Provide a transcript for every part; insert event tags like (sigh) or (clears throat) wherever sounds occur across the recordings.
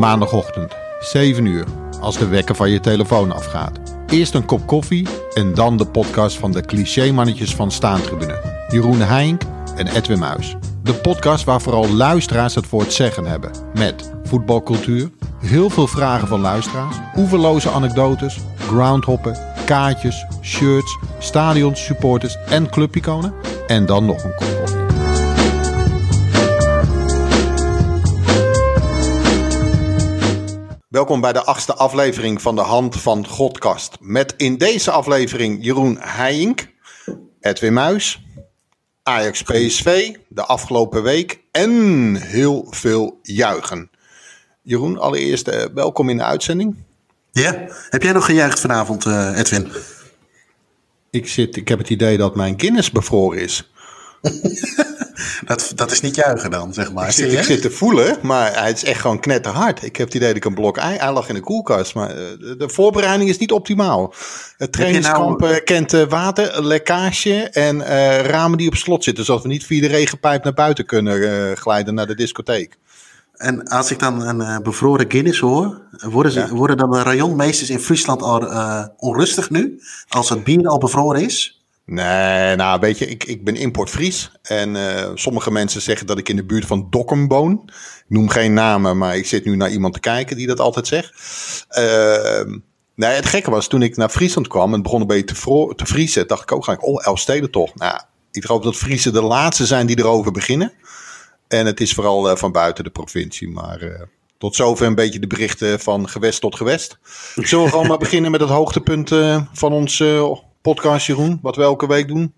Maandagochtend, 7 uur, als de wekker van je telefoon afgaat. Eerst een kop koffie en dan de podcast van de clichémannetjes van Staantribune. Jeroen Heink en Edwin Muis. De podcast waar vooral luisteraars het voor het zeggen hebben. Met voetbalcultuur, heel veel vragen van luisteraars, oeverloze anekdotes, groundhoppen, kaartjes, shirts, stadions, supporters en clubiconen. En dan nog een kop koffie. Welkom bij de achtste aflevering van de Hand van Godkast. Met in deze aflevering Jeroen Heijink, Edwin Muis, Ajax PSV, de afgelopen week en heel veel juichen. Jeroen, allereerst eh, welkom in de uitzending. Ja, heb jij nog gejuicht vanavond, eh, Edwin? Ik, zit, ik heb het idee dat mijn Guinness bevroren is. (laughs) dat, dat is niet juichen dan, zeg maar. Ik zit, ik zit te voelen, maar het is echt gewoon knetterhard. Ik heb het idee dat ik een blok ei, hij lag in de koelkast, maar eh, de voorbereiding is niet optimaal. Het trainingskamp nou- eh, kent eh, water, lekkage en ramen die op slot zitten, zodat we niet via de regenpijp naar buiten kunnen eh, glijden naar de discotheek. En als ik dan een bevroren Guinness hoor, worden, ze, worden dan de rayonmeesters in Friesland al onrustig nu? Als het bier al bevroren is? Nee, nou weet je, ik, ik ben importfries. En eh, sommige mensen zeggen dat ik in de buurt van Dokkum woon. Ik noem geen namen, maar ik zit nu naar iemand te kijken die dat altijd zegt. Ehm, nee, het gekke was, toen ik naar Friesland kwam en begon een beetje te, te vriezen, dacht ik ook gelijk, oh, Elfsteden toch. Nou, ik geloof dat Friesen de laatste zijn die erover beginnen. En het is vooral eh, van buiten de provincie, maar... eh, tot zover een beetje de berichten van gewest tot gewest. Zullen we gewoon maar (laughs) beginnen met het hoogtepunt van ons podcast, Jeroen? Wat we elke week doen?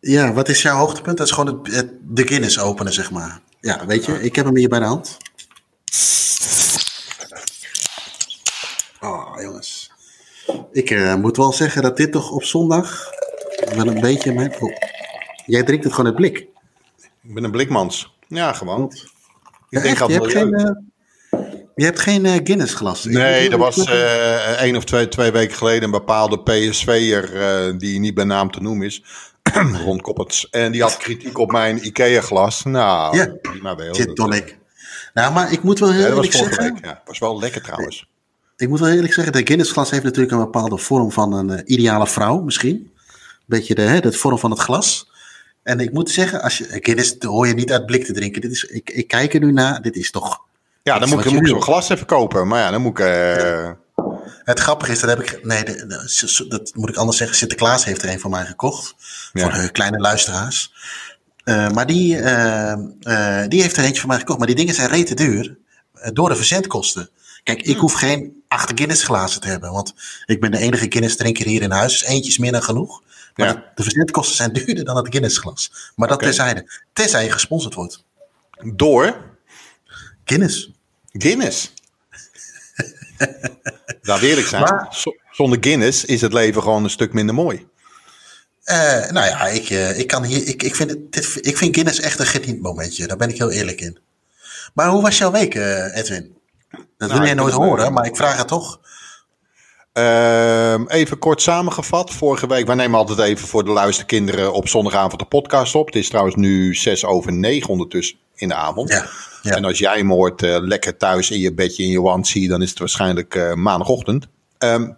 Ja, wat is jouw hoogtepunt? Dat is gewoon het, het- de Guinness openen, zeg maar. Ja, weet je, ik heb hem hier bij de hand. Oh, jongens. Ik eh, moet wel zeggen dat dit toch op zondag wel een beetje mijn... Oh. Jij drinkt het gewoon uit blik. Ik ben een blikmans. Ja, gewoon. Ik Ja, denk echt? aan je, hebt geen, je hebt geen eh, Guinness glas. Nee, er was eh één of twee, twee weken geleden een bepaalde PSV'er eh die niet bij naam te noemen is. (clears throat) Ron Kopperts. En die had kritiek op mijn Ikea-glas. Nou, Ja. prima wel. Gin tonic. Nou, maar ik moet wel heel Ja, eerlijk zeggen... week. Ja, was wel lekker trouwens. Ik moet wel eerlijk zeggen, de Guinness glas heeft natuurlijk een bepaalde vorm van een ideale vrouw, misschien. Beetje de, hè, de vorm van het glas. En ik moet zeggen, als je, Guinness hoor je niet uit blik te drinken. Dit is, ik, ik kijk er nu naar, dit is toch... Ja, dan moet ik, moet zo'n glas even kopen. Maar ja, dan moet ik... eh, Het grappige is, dat heb ik... Nee, de- de- dat moet ik anders zeggen. Sinterklaas heeft er een van mij gekocht. Ja. Voor de kleine luisteraars. Eh, maar die, eh, die heeft er eentje van mij gekocht. Maar die dingen zijn rete duur. door de verzendkosten. Kijk, ik hoef geen acht Guinness glazen te hebben. Want ik ben de enige Guinness drinker hier in huis. Dus eentje is meer dan genoeg. Maar Ja. de, verzendkosten zijn (laughs) duurder dan het Guinness glas. Maar dat Oké. terzijde. Tenzij je gesponsord wordt. door Guinness. Guinness. (laughs) Laat eerlijk zijn. Maar- Zonder Guinness is het leven gewoon een stuk minder mooi. Eh, nou ja, ik, eh, ik, kan hier, ik, ik, vind het, dit, ik vind Guinness echt een genietmomentje. Daar ben ik heel eerlijk in. Maar hoe was jouw week, eh, Edwin? Dat wil Nou, ik nooit horen, maar ik vraag het toch. Ehm, even kort samengevat. Vorige week, wij nemen altijd even voor de luisterkinderen op zondagavond de podcast op. Het is trouwens nu zes over negen ondertussen in de avond. Ja, ja. En als jij hem hoort eh, lekker thuis in je bedje in je onesie, dan is het waarschijnlijk eh, maandagochtend. Ehm,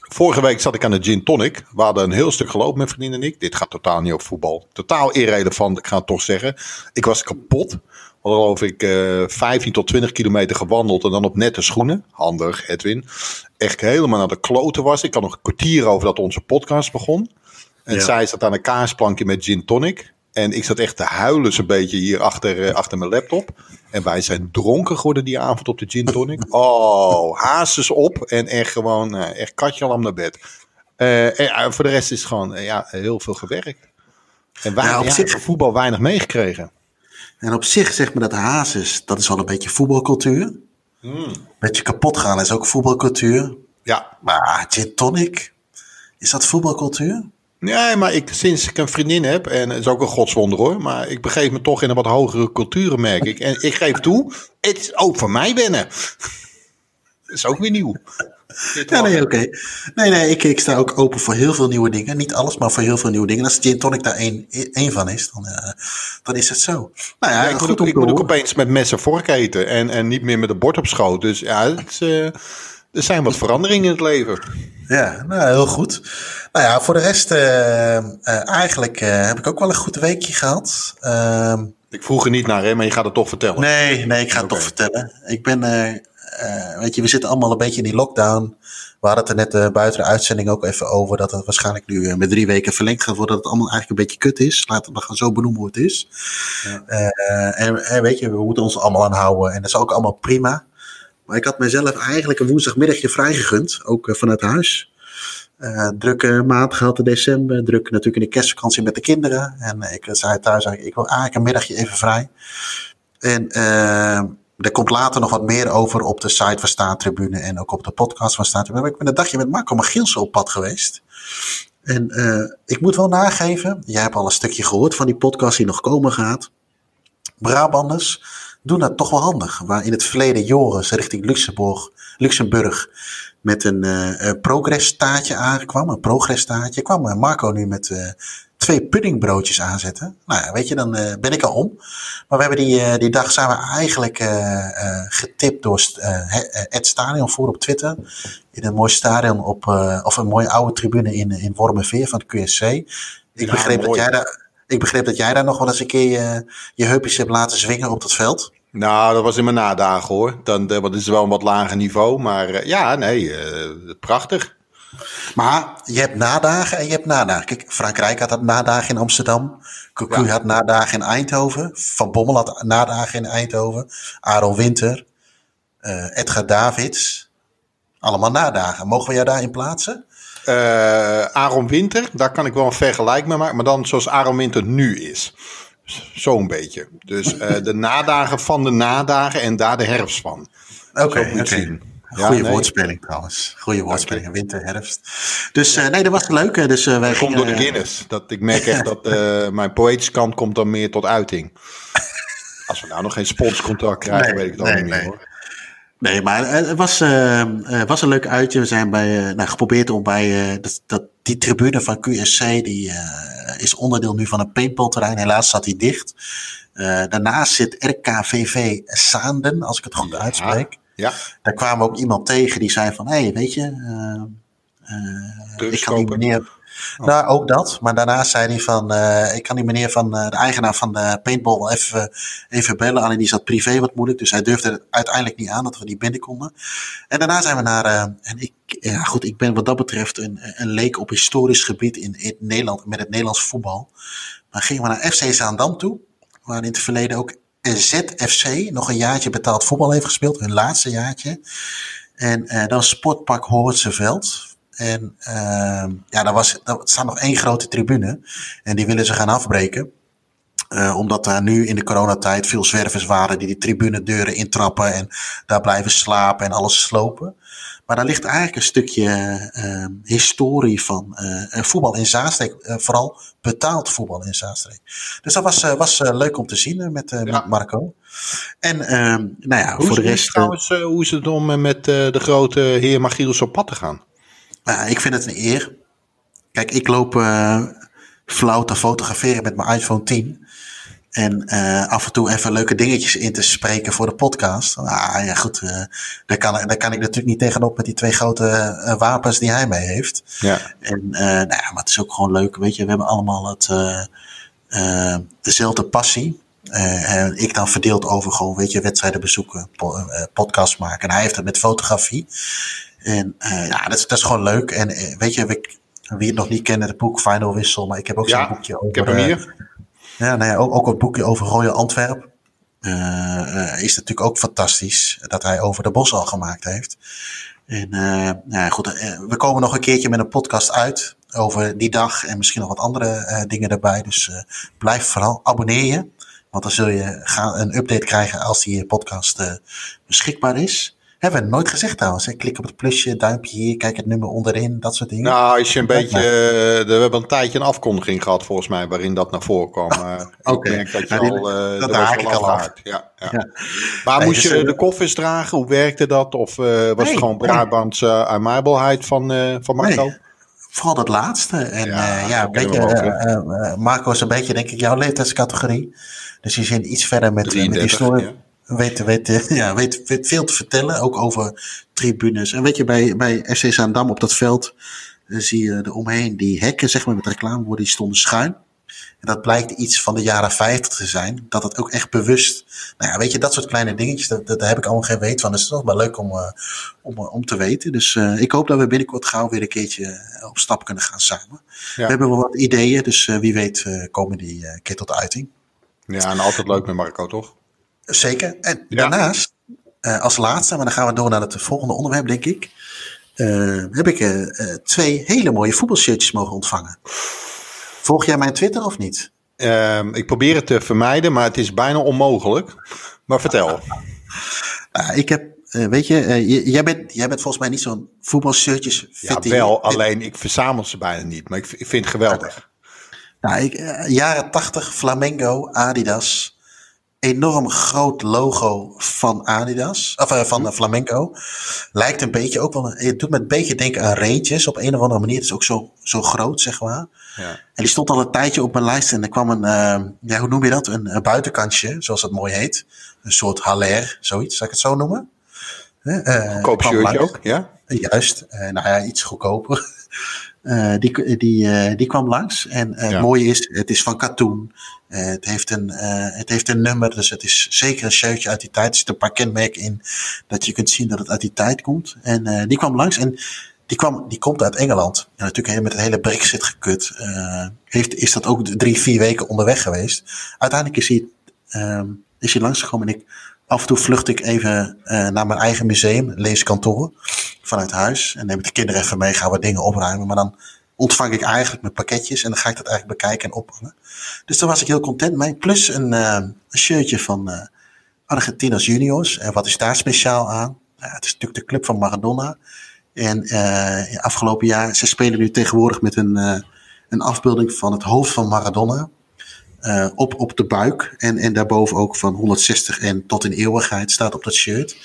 vorige week zat ik aan de gin tonic. We hadden een heel stuk gelopen met vriendin en ik. Dit gaat totaal niet over voetbal. Totaal irrelevant, ik ga het toch zeggen. Ik was kapot. Geloof ik eh 15 tot 20 kilometer gewandeld en dan op nette schoenen. Handig, Edwin. Echt helemaal naar de kloten was. Ik had nog een kwartier over dat onze podcast begon. En Ja. zij zat aan een kaasplankje met gin tonic. En ik zat echt te huilen zo'n beetje hier achter, eh, achter mijn laptop. En wij zijn dronken geworden die avond op de gin tonic. (laughs) Oh, hazes op. En echt gewoon, eh, echt katje al naar bed. Eh, en, eh, voor de rest is het gewoon eh, ja, heel veel gewerkt. En wij, op ja, zich- voetbal weinig meegekregen. En op zich zeg maar dat hazes, dat is wel een beetje voetbalcultuur. Hmm. Beetje kapot gaan is ook voetbalcultuur. Ja, Maar gin tonic, is dat voetbalcultuur? Nee, maar ik, sinds ik een vriendin heb, en het is ook een godswonder hoor, maar ik begeef me toch in een wat hogere culturen, merk ik. En ik geef toe, het is ook voor mij wennen. (laughs) Dat is ook weer nieuw. Ja, nee, oké. Nee, nee, ik, ik sta ook open voor heel veel nieuwe dingen. Niet alles, maar voor heel veel nieuwe dingen. Als gin tonic daar één, één van is, dan, uh, dan is het zo. Nou ja, ja ik, moet ook, ik moet ook opeens met mes en vork eten en, en niet meer met een bord op schoot. Dus ja, het, uh, er zijn wat veranderingen in het leven. Ja, nou, heel goed. Nou ja, voor de rest, uh, eigenlijk heb ik ook wel een goed weekje gehad. Ehm, ik vroeg er niet naar, hè, maar je gaat het toch vertellen. Nee, nee, ik ga het toch vertellen. Ik ben, uh, weet je, we zitten allemaal een beetje in die lockdown. We hadden het er net uh, buiten de uitzending ook even over dat het waarschijnlijk nu uh, met drie weken verlengd gaat worden. Dat het allemaal eigenlijk een beetje kut is. Laten we het gewoon zo benoemen hoe het is. Ja. En, en, weet je, we moeten ons allemaal aanhouden. En dat is ook allemaal prima. Maar ik had mezelf eigenlijk een woensdagmiddagje vrijgegund. Ook vanuit huis. drukke maand gehad in december. Druk natuurlijk in de kerstvakantie met de kinderen. En ik zei thuis eigenlijk, ik wil eigenlijk een middagje even vrij. En er komt later nog wat meer over op de site van Staattribune en ook op de podcast van Staattribune. Ik ben een dagje met Marco Magielsen op pad geweest. En uh, ik moet wel nageven, jij hebt al een stukje gehoord van die podcast die nog komen gaat. Brabanders doen dat toch wel handig. Waar in het verleden Joris richting Luxemburg, Luxemburg met een uh, progresstaatje aankwam, een progresstaatje, kwam Marco nu met twee puddingbroodjes aanzetten. Nou ja, weet je, dan uh, ben ik al om. Maar we hebben die, uh, die dag zijn we eigenlijk uh, getipt door het stadion voor op Twitter. In een mooi stadion op, of een mooie oude tribune in, in Wormerveer van de QSC. Ik, ja, begreep dat jij daar, ik begreep dat jij daar nog wel eens een keer je, je heupjes hebt laten zwingen op dat veld. Nou, dat was in mijn nadagen hoor. Dan, dat is wel een wat lager niveau. Maar ja, nee, prachtig. Maar je hebt nadagen en je hebt nadagen. Kijk, Frankrijk had dat nadagen in Amsterdam. Cocu ja. had nadagen in Eindhoven. Van Bommel had nadagen in Eindhoven. Aaron Winter. Uh, Edgar Davids. Allemaal nadagen. Mogen we jou daarin plaatsen? Uh, Aaron Winter, daar kan ik wel een vergelijk mee maken. Maar dan zoals Aaron Winter nu is. Zo'n beetje. Dus uh, de nadagen van de nadagen en daar de herfst van. Oké, okay, Ja, nee. woordspeling trouwens. Goeie woordspeling. Winter, herfst. Dus uh, nee, dat was leuk. Dus, uh, wij dat komt door de Guinness. Dat, ik merk echt dat uh, (laughs) mijn poëtische kant komt dan meer tot uiting. Als we nou nog geen sponscontract krijgen, nee, weet ik het nee, niet meer hoor. Nee, maar het was, was een leuk uitje. We zijn bij, nou, geprobeerd om bij dat, dat, die tribune van QSC, die is onderdeel nu van een paintballterrein. Helaas zat hij dicht. daarnaast zit RKVV Saanden, als ik het goed ja. uitspreek. Ja. Daar kwamen we ook iemand tegen die zei van, hé, hey, weet je, uh, uh, ik kan die meneer... Oh. Nou, ook dat. Maar daarna zei hij van, uh, ik kan die meneer van, de eigenaar van de paintball wel even, even bellen. Alleen die zat privé wat moeilijk, dus hij durfde het uiteindelijk niet aan dat we niet binnen konden. En daarna zijn we naar, en ik, ja goed, ik ben wat dat betreft een, een leek op historisch gebied in, in Nederland, met het Nederlands voetbal. Maar gingen we naar FC Zaandam toe, waar in het verleden ook ZFC nog een jaartje betaald voetbal heeft gespeeld, hun laatste jaartje. En uh, was Sportpark Hoortseveld. En uh, ja, daar, was, daar staat nog één grote tribune. En die willen ze gaan afbreken. Uh, omdat daar nu in de coronatijd veel zwervers waren die die tribunedeuren intrappen en daar blijven slapen en alles slopen. Maar daar ligt eigenlijk een stukje uh, historie van uh, voetbal in Zaanstreek. Uh, vooral betaald voetbal in Zaanstreek. Dus dat was, was leuk om te zien met, ja. met Marco. En ehm, nou ja, hoe voor de rest... Trouwens, hoe is het om met de grote heer Magiels op pad te gaan? ik vind het een eer. Kijk, ik loop flauw te fotograferen met mijn iPhone 10. En uh, af en toe even leuke dingetjes in te spreken voor de podcast. Ah ja, goed. Uh, daar, kan, daar kan ik natuurlijk niet tegenop met die twee grote uh, wapens die hij mee heeft. Ja. En nou ja, maar het is ook gewoon leuk. Weet je, we hebben allemaal het, dezelfde passie. en ik dan verdeeld over gewoon, weet je, wedstrijden bezoeken, po podcast maken. En hij heeft het met fotografie. En ja, dat is, dat is gewoon leuk. En weet je, wie het nog niet kennen, het boek Final Wissel. Maar ik heb ook ja, zo'n boekje over. Ik heb hem hier. Ja, nou ja, ook, ook het boekje over Royal Antwerp. Uh, uh, is natuurlijk ook fantastisch dat hij over de bos al gemaakt heeft. En uh, nou goed, we komen nog een keertje met een podcast uit over die dag en misschien nog wat andere dingen erbij. Dus blijf vooral abonneer je, want dan zul je gaan een update krijgen als die podcast beschikbaar is. Hebben we nooit gezegd trouwens. Hè? Klik op het plusje, duimpje hier, kijk het nummer onderin, dat soort dingen. Nou, als je een beetje. eh, we hebben een tijdje een afkondiging gehad, volgens mij, waarin dat naar voren kwam. (laughs) Maar Oké. Ik denk dat je al. eh, dat haak ik al af. afgehaakt. Ja, ja. Ja. Maar Nee, moest dus, je eh, de koffers dragen? Hoe werkte dat? Of eh, was Nee, het gewoon nee. Brabants uh, aimabelheid van, eh, van Marco? Nee. Vooral dat laatste. En Ja, ja, een beetje, eh, eh, Marco is een beetje, denk ik, jouw leeftijdscategorie. Dus die zit iets verder met, eh, met die 33, story. ja. Weet, weet, eh, (laughs) ja, weet, weet veel te vertellen, ook over tribunes. En weet je, bij, bij FC Zaandam op dat veld eh, zie je er omheen die hekken, zeg maar, met reclameborden, die stonden schuin. En dat blijkt iets van de jaren 50 te zijn. Dat het ook echt bewust. Nou ja, weet je, dat soort kleine dingetjes, dat, dat, daar heb ik allemaal geen weet van. Dus het is toch wel leuk om, eh, om, om te weten. Dus ik hoop dat we binnenkort gauw weer een keertje op stap kunnen gaan samen. We hebben wel wat ideeën, dus wie weet komen die keer tot uiting. Ja, en altijd leuk met Marco, toch? Zeker. En Ja. daarnaast, eh, als laatste, maar dan gaan we door naar het volgende onderwerp, denk ik. eh, heb ik eh, twee hele mooie voetbalshirtjes mogen ontvangen. Volg jij mijn Twitter of niet? Ehm, ik probeer het te vermijden, maar het is bijna onmogelijk. Maar vertel. (laughs) Ah, ik heb, weet je, jij, bent, jij bent volgens mij niet zo'n voetbalshirtjes Ja, wel, alleen ik verzamel ze bijna niet. Maar ik, ik vind het geweldig. Nou, ik, jaren 80 Flamengo, Adidas. Enorm groot logo van Adidas, of eh, van eh, Flamengo. Lijkt een beetje ook wel, het doet me een beetje denken aan Rangers op een of andere manier. Het is ook zo, zo groot, zeg maar. Ja. En die stond al een tijdje op mijn lijst en er kwam een, eh, ja, hoe noem je dat? Een, een buitenkantje, zoals dat mooi heet. Een soort haller, zoiets, zou ik het zo noemen? Hè, eh, Goedkoop kwam shirtje ook, ja? Juist, nou ja, iets goedkoper. (laughs) Eh, die, die, eh, die kwam langs. En eh, Ja. het mooie is, het is van katoen. Het, heeft een, het heeft een nummer, dus het is zeker een shirtje uit die tijd. Er zitten een paar kenmerken in dat je kunt zien dat het uit die tijd komt. En die kwam langs en die, kwam, die komt uit Engeland. En natuurlijk met het hele Brexit gekut. heeft, is dat ook drie, vier weken onderweg geweest. Uiteindelijk is hij, ehm is hij langsgekomen en ik, af en toe vlucht ik even eh, naar mijn eigen museum, leeskantoor, vanuit huis. En neem ik de kinderen even mee, gaan we dingen opruimen. Maar dan ontvang ik eigenlijk mijn pakketjes en dan ga ik dat eigenlijk bekijken en ophangen. Dus daar was ik heel content mee. Plus een, eh, een shirtje van eh Argentinos Juniors. En wat is daar speciaal aan? Het is natuurlijk de club van Maradona. En eh, afgelopen jaar, ze spelen nu tegenwoordig met een, een afbeelding van het hoofd van Maradona. Eh, op, op de buik. En, en daarboven ook van 160 en tot in eeuwigheid staat op dat shirt.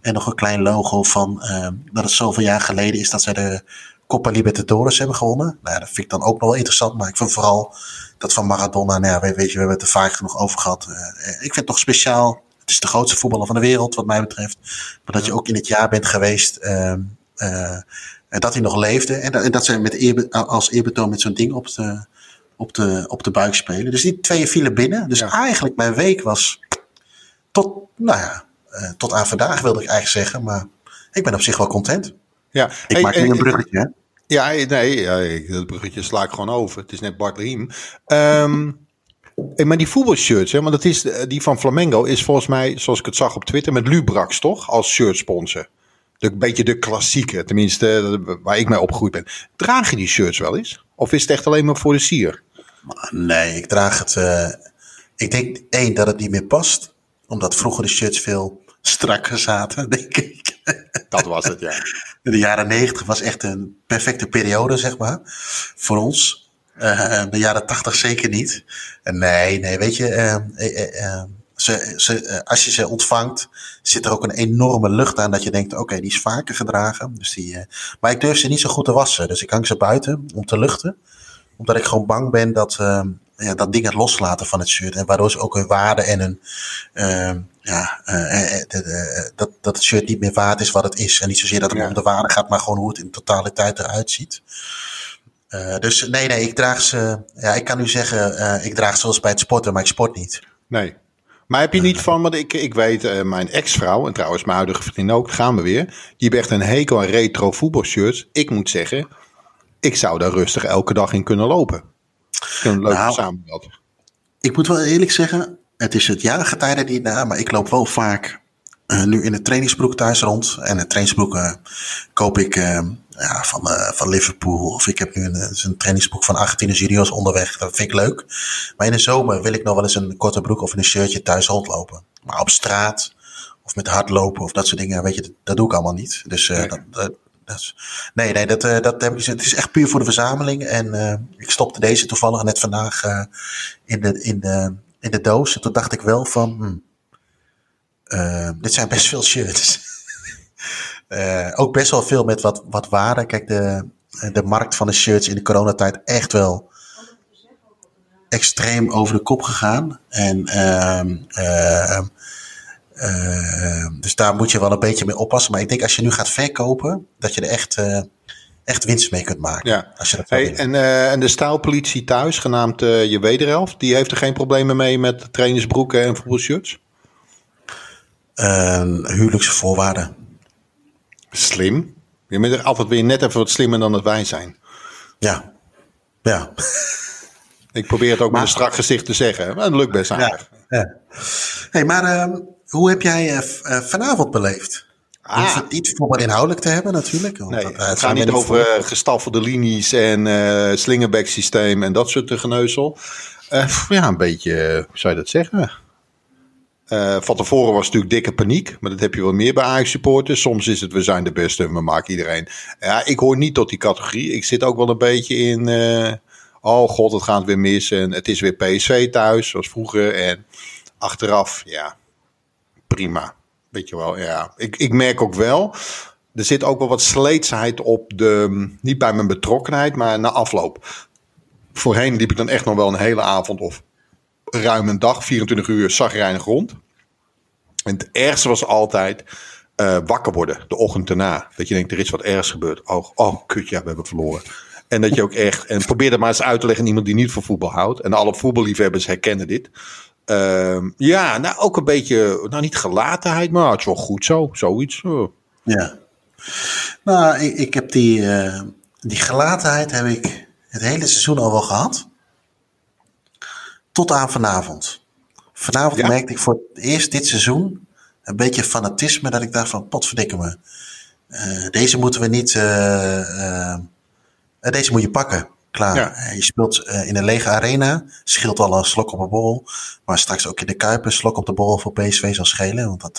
En nog een klein logo van eh, dat het zoveel jaar geleden is dat zij de Copa Libertadores hebben gewonnen. Nou ja, dat vind ik dan ook nog wel interessant. Maar ik vind vooral dat van Maradona, nou ja, weet, weet je, we hebben het er vaak genoeg over gehad. Eh, ik vind het toch speciaal. Het is de grootste voetballer van de wereld, wat mij betreft. Maar dat je ook in het jaar bent geweest ehm, eh, en dat hij nog leefde. En dat, en dat ze met als eerbetoon met zo'n ding op de, op, de, op de buik spelen. Dus die twee vielen binnen. Dus Ja. eigenlijk mijn week was tot, nou ja, eh, tot aan vandaag wilde ik eigenlijk zeggen. Maar ik ben op zich wel content. ja. Ik Hey, maak eh, nu een bruggetje. Hè? Ja, nee, dat bruggetje sla ik gewoon over. Het is net Bart Riem. Ehm, (laughs) hey, maar die voetbalshirts, hè, want dat is, eh, die van Flamengo is volgens mij, zoals ik het zag op Twitter, met Lubrax toch? Als shirtsponsor. De, een beetje de klassieke, tenminste eh, waar ik mee opgegroeid ben. Draag je die shirts wel eens? Of is het echt alleen maar voor de sier? Nee, ik draag het. eh, ik denk één dat het niet meer past. Omdat vroeger de shirts veel strakker zaten, (laughs) denk ik. Dat was het, ja. De jaren negentig was echt een perfecte periode, zeg maar. Voor ons. Eh, de jaren tachtig zeker niet. En nee, nee, weet je. eh, eh, eh, ze, ze, eh, als je ze ontvangt, zit er ook een enorme lucht aan dat je denkt, oké, die is vaker gedragen. Dus die, eh, maar ik durf ze niet zo goed te wassen. Dus ik hang ze buiten om te luchten. Omdat ik gewoon bang ben dat, eh, ja, dat dingen loslaten van het shirt. En waardoor ze ook hun waarde en hun, eh, ja, eh, eh, de- dat, dat het shirt niet meer waard is wat het is. En niet zozeer dat het Ja. om de waarde gaat, maar gewoon hoe het in totaliteit eruit ziet. Eh, dus nee, nee, ik draag ze. Ja, ik kan nu zeggen, eh, ik draag ze zoals bij het sporten, maar ik sport niet. Nee. Maar heb je niet van, want ik, ik weet, eh, mijn ex-vrouw, en trouwens mijn huidige vriendin ook, gaan we weer. Die heeft echt een hekel aan retro voetbalshirts. Ik moet zeggen, ik zou daar rustig elke dag in kunnen lopen. Een leuke Nou, samenwerking. Ik moet wel eerlijk zeggen, het is het jaargetijde niet na, maar ik loop wel vaak eh, nu in de trainingsbroek thuis rond. En de trainingsbroek eh, koop ik eh, ja, van, eh, van Liverpool. Of ik heb nu een, een trainingsbroek van Argentine Juniors onderweg. Dat vind ik leuk. Maar in de zomer wil ik nog wel eens een korte broek of een shirtje thuis rondlopen. Maar op straat of met hardlopen of dat soort dingen. Weet je, dat, dat doe ik allemaal niet. Dus nee. dat, dat, dat nee, nee, dat, dat heb ik, het is echt puur voor de verzameling. En ik stopte deze toevallig net vandaag in, de, in, de, in de doos. En toen dacht ik wel van, hm, dit zijn best veel shirts. (laughs) ook best wel veel met wat, wat waarde. Kijk, de, de markt van de shirts in de coronatijd echt wel extreem over de kop gegaan. En uh, uh, dus daar moet je wel een beetje mee oppassen. Maar ik denk als je nu gaat verkopen, dat je er echt, uh, echt winst mee kunt maken. Ja. Als je dat hey, en, en de staalpolitie thuis, genaamd je wederhelft, die heeft er geen problemen mee met trainersbroeken en voetbalshirts? huwelijkse voorwaarden. Slim. Je bent er altijd weer net even wat slimmer dan dat wij zijn. Ja. Ja. Ik probeer het ook maar, met een strak gezicht te zeggen, maar dat lukt best aardig. Ja, ja. Hey, maar uh, hoe heb jij uh, vanavond beleefd? Ah. Hoeft het niet voor inhoudelijk te hebben natuurlijk. Want nee, dat, het gaat niet over uh, gestaffelde linies en uh, slingerback systeem en dat soort geneuzel. ja, een beetje, hoe zou je dat zeggen? Uh, van tevoren was natuurlijk dikke paniek, maar dat heb je wel meer bij Ajax supporters. Soms is het we zijn de beste en we maken iedereen. Ja, ik hoor niet tot die categorie. Ik zit ook wel een beetje in, uh, oh god, het gaat weer mis en het is weer PSV thuis, zoals vroeger. En achteraf, ja, prima. Weet je wel, ja. Ik, ik merk ook wel, er zit ook wel wat sleetsheid op de, niet bij mijn betrokkenheid, maar na afloop. Voorheen liep ik dan echt nog wel een hele avond of ruim een dag, 24 uur, zagrijnig rond. En het ergste was altijd uh, wakker worden, de ochtend erna. Dat je denkt, er is wat ergs gebeurd. Oh, oh kut, ja, we hebben verloren. En dat je ook echt, en probeer dat maar eens uit te leggen aan iemand die niet van voetbal houdt. En alle voetballiefhebbers herkennen dit. Uh, ja, nou ook een beetje, nou niet gelatenheid, maar het is wel goed zo, zoiets. Ja. Nou, ik, ik heb die, uh, die gelatenheid heb ik het hele seizoen al wel gehad. Tot aan vanavond. Vanavond ja. merkte ik voor het eerst dit seizoen een beetje fanatisme. Dat ik dacht van potverdikke me. Uh, deze moeten we niet. Uh, deze moet je pakken. Klaar. Ja. Je speelt in een lege arena. Scheelt al een slok op een borrel. Maar straks ook in de Kuip. Een slok op de borrel voor PSV zal schelen. Want dat,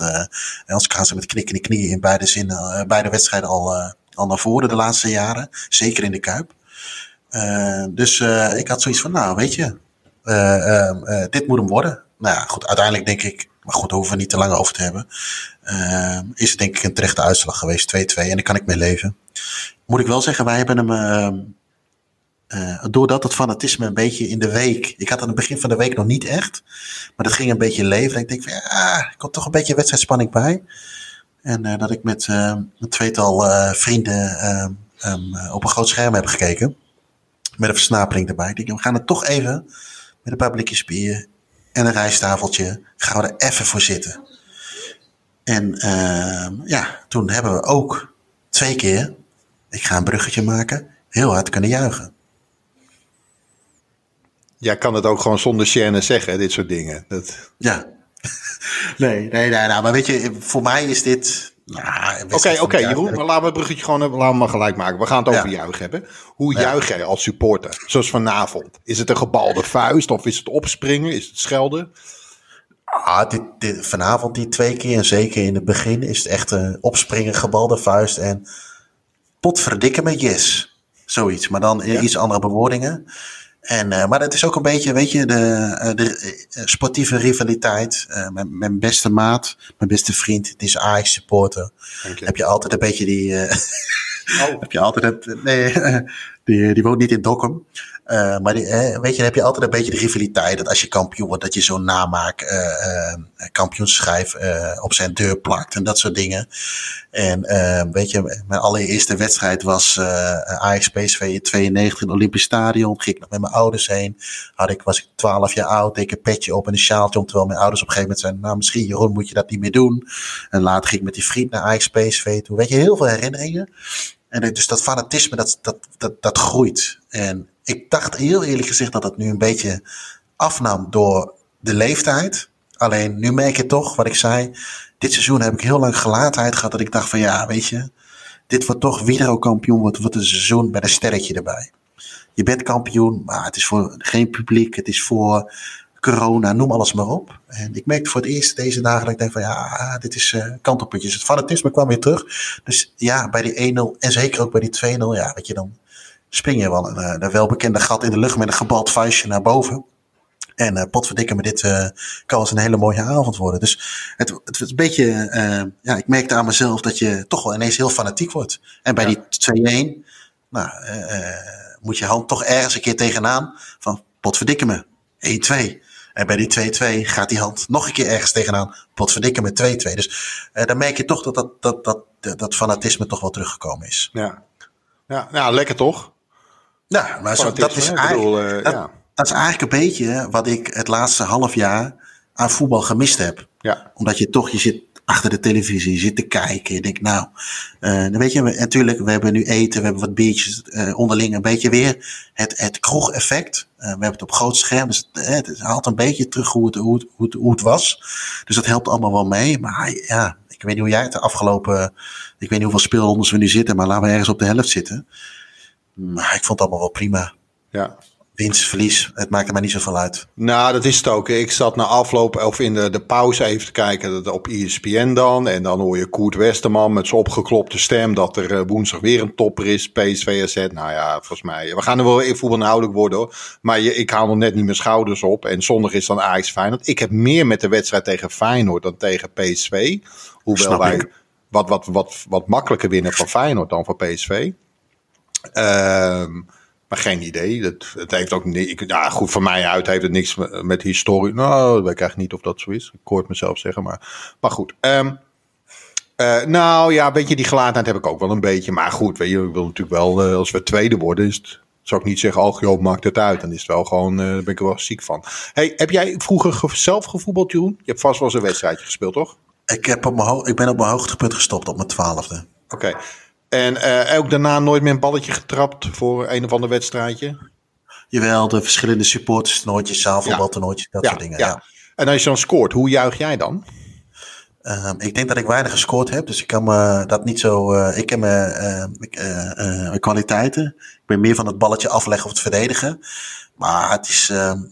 anders gaan ze met knikken in de knieën in beide, zinnen, beide wedstrijden al, al naar voren de laatste jaren. Zeker in de Kuip. dus ik had zoiets van, nou weet je, uh, uh, dit moet hem worden. Nou ja, goed, uiteindelijk denk ik, maar goed, daar hoeven we niet te lang over te hebben. Uh, is het denk ik een terechte uitslag geweest, 2-2. En daar kan ik mee leven. Moet ik wel zeggen, wij hebben hem, uh, doordat het fanatisme een beetje in de week, ik had aan het begin van de week nog niet echt, maar dat ging een beetje leven. Ik denk van, ja, ik had toch een beetje wedstrijdspanning bij. En dat ik met een tweetal vrienden um, op een groot scherm heb gekeken. Met een versnapering erbij. Ik denk, we gaan het toch even met een paar blikjes bier en een rijstafeltje gaan we er even voor zitten. En uh, ja, toen hebben we ook twee keer, ik ga een bruggetje maken, heel hard kunnen juichen. Jij kan het ook gewoon zonder chaîne zeggen, dit soort dingen. Dat... Ja. (laughs) nee, nee, nee, nou, maar weet je, voor mij is dit nou, oké, oké, Jeroen, maar laten we het bruggetje gewoon laten we maar gelijk maken. We gaan het over ja. juich hebben. Hoe ja. juich jij als supporter? Zoals vanavond. Is het een gebalde vuist of is het opspringen? Is het schelden? Ah, dit, dit, vanavond die twee keer en zeker in het begin is het echt een opspringen, gebalde vuist en potverdikke met yes. Zoiets, maar dan ja. iets andere bewoordingen. En, uh, maar het is ook een beetje, weet je, de, de sportieve rivaliteit. Uh, mijn, mijn, beste maat, mijn beste vriend, het is Ajax supporter. Heb je altijd een beetje die... Uh, oh. (laughs) heb je altijd het... Nee, (laughs) die, die woont niet in Dokkum. Uh, maar die, eh, weet je, dan heb je altijd een beetje de rivaliteit. Dat als je kampioen wordt, dat je zo'n namaak uh, op zijn deur plakt. En dat soort dingen. En weet je, mijn allereerste wedstrijd was Ajax PSV in 92 in het Olympisch Stadion. Ging ik nog met mijn ouders heen. Had ik, was ik 12 jaar oud, deed ik een petje op en een sjaaltje om. Terwijl mijn ouders op een gegeven moment zeiden, nou misschien Jeroen moet je dat niet meer doen. En later ging ik met die vriend naar Ajax PSV toe. Weet je, heel veel herinneringen. En dus dat fanatisme, dat, dat, dat, dat groeit. En ik dacht heel eerlijk gezegd dat het nu een beetje afnam door de leeftijd. Alleen nu merk je toch, wat ik zei, dit seizoen heb ik heel lang gelaatheid gehad. Dat ik dacht van ja, weet je, dit wordt toch weer kampioen. Wordt, wordt een seizoen met een sterretje erbij. Je bent kampioen, maar het is voor geen publiek. Het is voor corona, noem alles maar op. En ik merkte voor het eerst deze dagen dat ik denk van ja, dit is uh, kantelpuntjes. Het fanatisme kwam weer terug. Dus ja, bij die 1-0 en zeker ook bij die 2-0, ja, weet je, dan spring je wel een, een welbekende gat in de lucht met een gebald vuistje naar boven. En uh, potverdikke me, dit uh, kan eens een hele mooie avond worden. Dus het, het is een beetje, uh, ja, ik merkte aan mezelf dat je toch wel ineens heel fanatiek wordt. En bij ja. die 2-1, nou, moet je hand toch ergens een keer tegenaan van potverdikke me, 1-2. En bij die 2-2 gaat die hand nog een keer ergens tegenaan, potverdikke me 2-2. Dus dan merk je toch dat dat, dat, dat, dat fanatisme toch wel teruggekomen is. Ja, ja nou, lekker toch? Ja, maar zo, dat is eigenlijk... Bedoel, dat, ja dat is eigenlijk een beetje wat ik het laatste half jaar aan voetbal gemist heb. Ja. Omdat je toch, je zit achter de televisie, je zit te kijken. Je denkt, nou, uh, dan weet je, natuurlijk, we hebben nu eten, we hebben wat biertjes uh, onderling. Een beetje weer het, het kroeg-effect. Uh, we hebben het op groot scherm, dus het, het haalt een beetje terug hoe het, hoe, het, hoe, het, hoe het was. Dus dat helpt allemaal wel mee. Maar ja, ik weet niet hoe jij het de afgelopen, ik weet niet hoeveel speelrondes we nu zitten, maar laten we ergens op de helft zitten. Maar ik vond het allemaal wel prima. Ja, winst, verlies, het maakt er maar niet zoveel uit. Nou, dat is het ook. Ik zat na afloop of in de, de pauze even te kijken op ESPN dan. En dan hoor je Koert Westerman met zijn opgeklopte stem dat er woensdag weer een topper is. PSV AZ. Nou ja, volgens mij. We gaan er wel in voetbal inhoudelijk worden hoor. Maar je, ik haal nog net niet mijn schouders op. En zondag is dan Ajax Feyenoord. Ik heb meer met de wedstrijd tegen Feyenoord dan tegen PSV. Hoewel Snap wij ik. wat, wat, wat, wat makkelijker winnen van Feyenoord dan van PSV. Ehm maar geen idee. Dat, het heeft ook niet. Ja, goed, van mij uit heeft het niks met, met historie. Nou, dat weet ik eigenlijk niet of dat zo is. Ik hoor het mezelf zeggen, maar. Maar goed. Um, uh, nou ja, weet je, die gelaatheid heb ik ook wel een beetje. Maar goed, weet je, ik wil natuurlijk wel, uh, als we tweede worden, is het, zou ik niet zeggen, oh joh, maakt het uit. Dan is het wel gewoon, uh, daar ben ik er wel ziek van. Hey, heb jij vroeger ge zelf gevoetbald, Jeroen? Je hebt vast wel eens een wedstrijdje gespeeld, toch? Ik, heb op mijn ik ben op mijn hoogtepunt gestopt op mijn twaalfde. Oké. Okay. En uh, ook daarna nooit meer een balletje getrapt voor een of ander wedstrijdje? Jawel, de verschillende supporters, toernooitjes, zaalvoetbaltoernooitjes, dat ja, soort dingen. Ja. Ja. En als je dan scoort, hoe juich jij dan? Uh, ik denk dat ik weinig gescoord heb, dus ik kan me dat niet zo. Uh, ik heb mijn kwaliteiten. Ik ben meer van het balletje afleggen of het verdedigen. Maar het is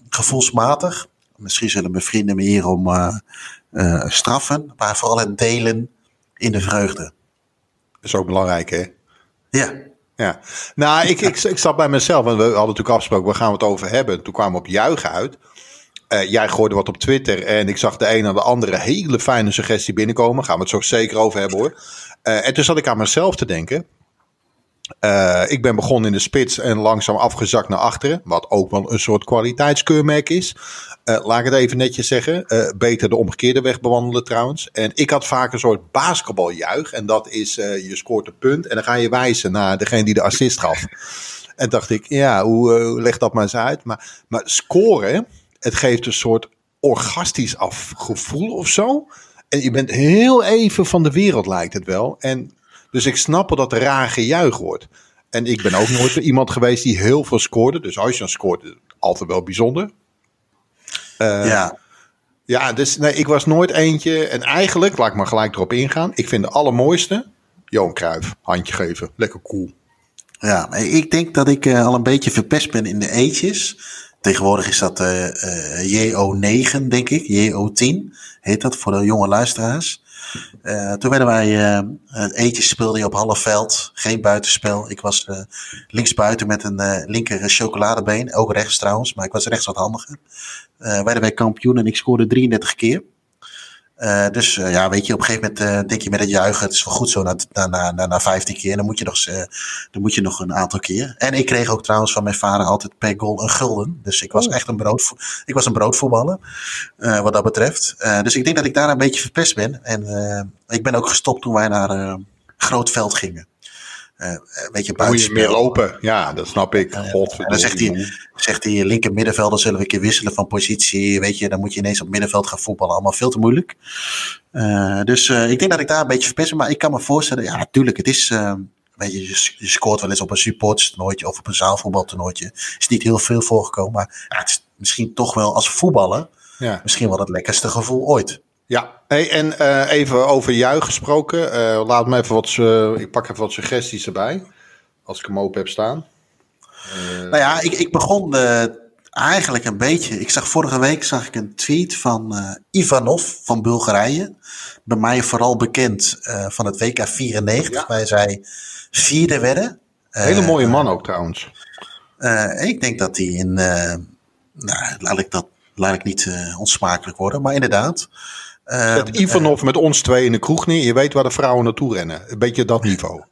gevoelsmatig. Misschien zullen mijn vrienden me hierom straffen, maar vooral het delen in de vreugde is ook belangrijk, hè? Ja. Ja. Nou, ik, ik, ik zat bij mezelf, en we hadden natuurlijk afgesproken, waar gaan we het over hebben? Toen kwamen we op juichen uit. Uh, jij gooide wat op Twitter en ik zag de een naar de andere hele fijne suggestie binnenkomen. Gaan we het zo zeker over hebben hoor. Uh, en toen zat ik aan mezelf te denken. Uh, ik ben begonnen in de spits en langzaam afgezakt naar achteren. Wat ook wel een soort kwaliteitskeurmerk is. Uh, laat ik het even netjes zeggen. Uh, beter de omgekeerde weg bewandelen trouwens. En ik had vaak een soort basketbaljuich. En dat is, je scoort een punt en dan ga je wijzen naar degene die de assist gaf. en dacht ik, ja, hoe leg dat maar eens uit. Maar, maar scoren, het geeft een soort orgastisch af gevoel of zo. En je bent heel even van de wereld lijkt het wel. En dus ik snap wel dat er raar gejuich wordt. En ik ben ook nooit (laughs) iemand geweest die heel veel scoorde. Dus als je dan scoort, altijd wel bijzonder. Uh, ja. Ja, dus nee, ik was nooit eentje. En eigenlijk, laat ik maar gelijk erop ingaan. Ik vind de allermooiste Johan Cruijff. Handje geven. Lekker cool. Ja, ik denk dat ik uh, al een beetje verpest ben in de eetjes. Tegenwoordig is dat uh, JO9, denk ik. JO10 heet dat voor de jonge luisteraars. Uh, toen werden wij, uh, het eentje speelde je op half veld, geen buitenspel. Ik was uh, linksbuiten met een linker chocoladebeen, ook rechts trouwens, maar ik was rechts wat handiger. werden wij kampioen en ik scoorde 33 keer. Uh, dus uh, ja, weet je, op een gegeven moment uh, denk je met het juichen, het is wel goed zo na, na, na, na 15 keer. Dan moet, je nog, dan moet je nog een aantal keer. En ik kreeg ook trouwens van mijn vader altijd per goal een gulden. Dus ik was oh. echt een, brood, ik was een broodvoetballer, wat dat betreft. dus ik denk dat ik daar een beetje verpest ben. En ik ben ook gestopt toen wij naar Grootveld gingen. Weet je, moet je meer lopen. Ja, dat snap ik. Uh, dan zegt hij, zegt hij linker middenvelder zullen we een keer wisselen van positie. Weet je, dan moet je ineens op middenveld gaan voetballen. Allemaal veel te moeilijk. Dus ik denk dat ik daar een beetje verpest. Maar ik kan me voorstellen, ja, natuurlijk, het is... weet je, je scoort wel eens op een supportstoernooitje of op een zaalvoetbaltoernooitje. Is niet heel veel voorgekomen. Maar ja, het is misschien toch wel als voetballer... Ja. misschien wel het lekkerste gevoel ooit. Ja, hey, en uh, even over juich gesproken. Uh, laat me even wat, uh, ik pak even wat suggesties erbij. Als ik hem open heb staan. nou ja, ik, ik begon eigenlijk een beetje. Ik zag vorige week zag ik een tweet van uh, Ivanov van Bulgarije. Bij mij vooral bekend uh, van het WK 94, ja. waar zij vierde werden. Hele mooie man ook trouwens. ik denk dat hij in. nou, laat ik dat laat ik niet onsmakelijk worden, maar inderdaad. Zet Ivanov met ons twee in de kroeg neer. Je weet waar de vrouwen naartoe rennen. Een beetje dat niveau.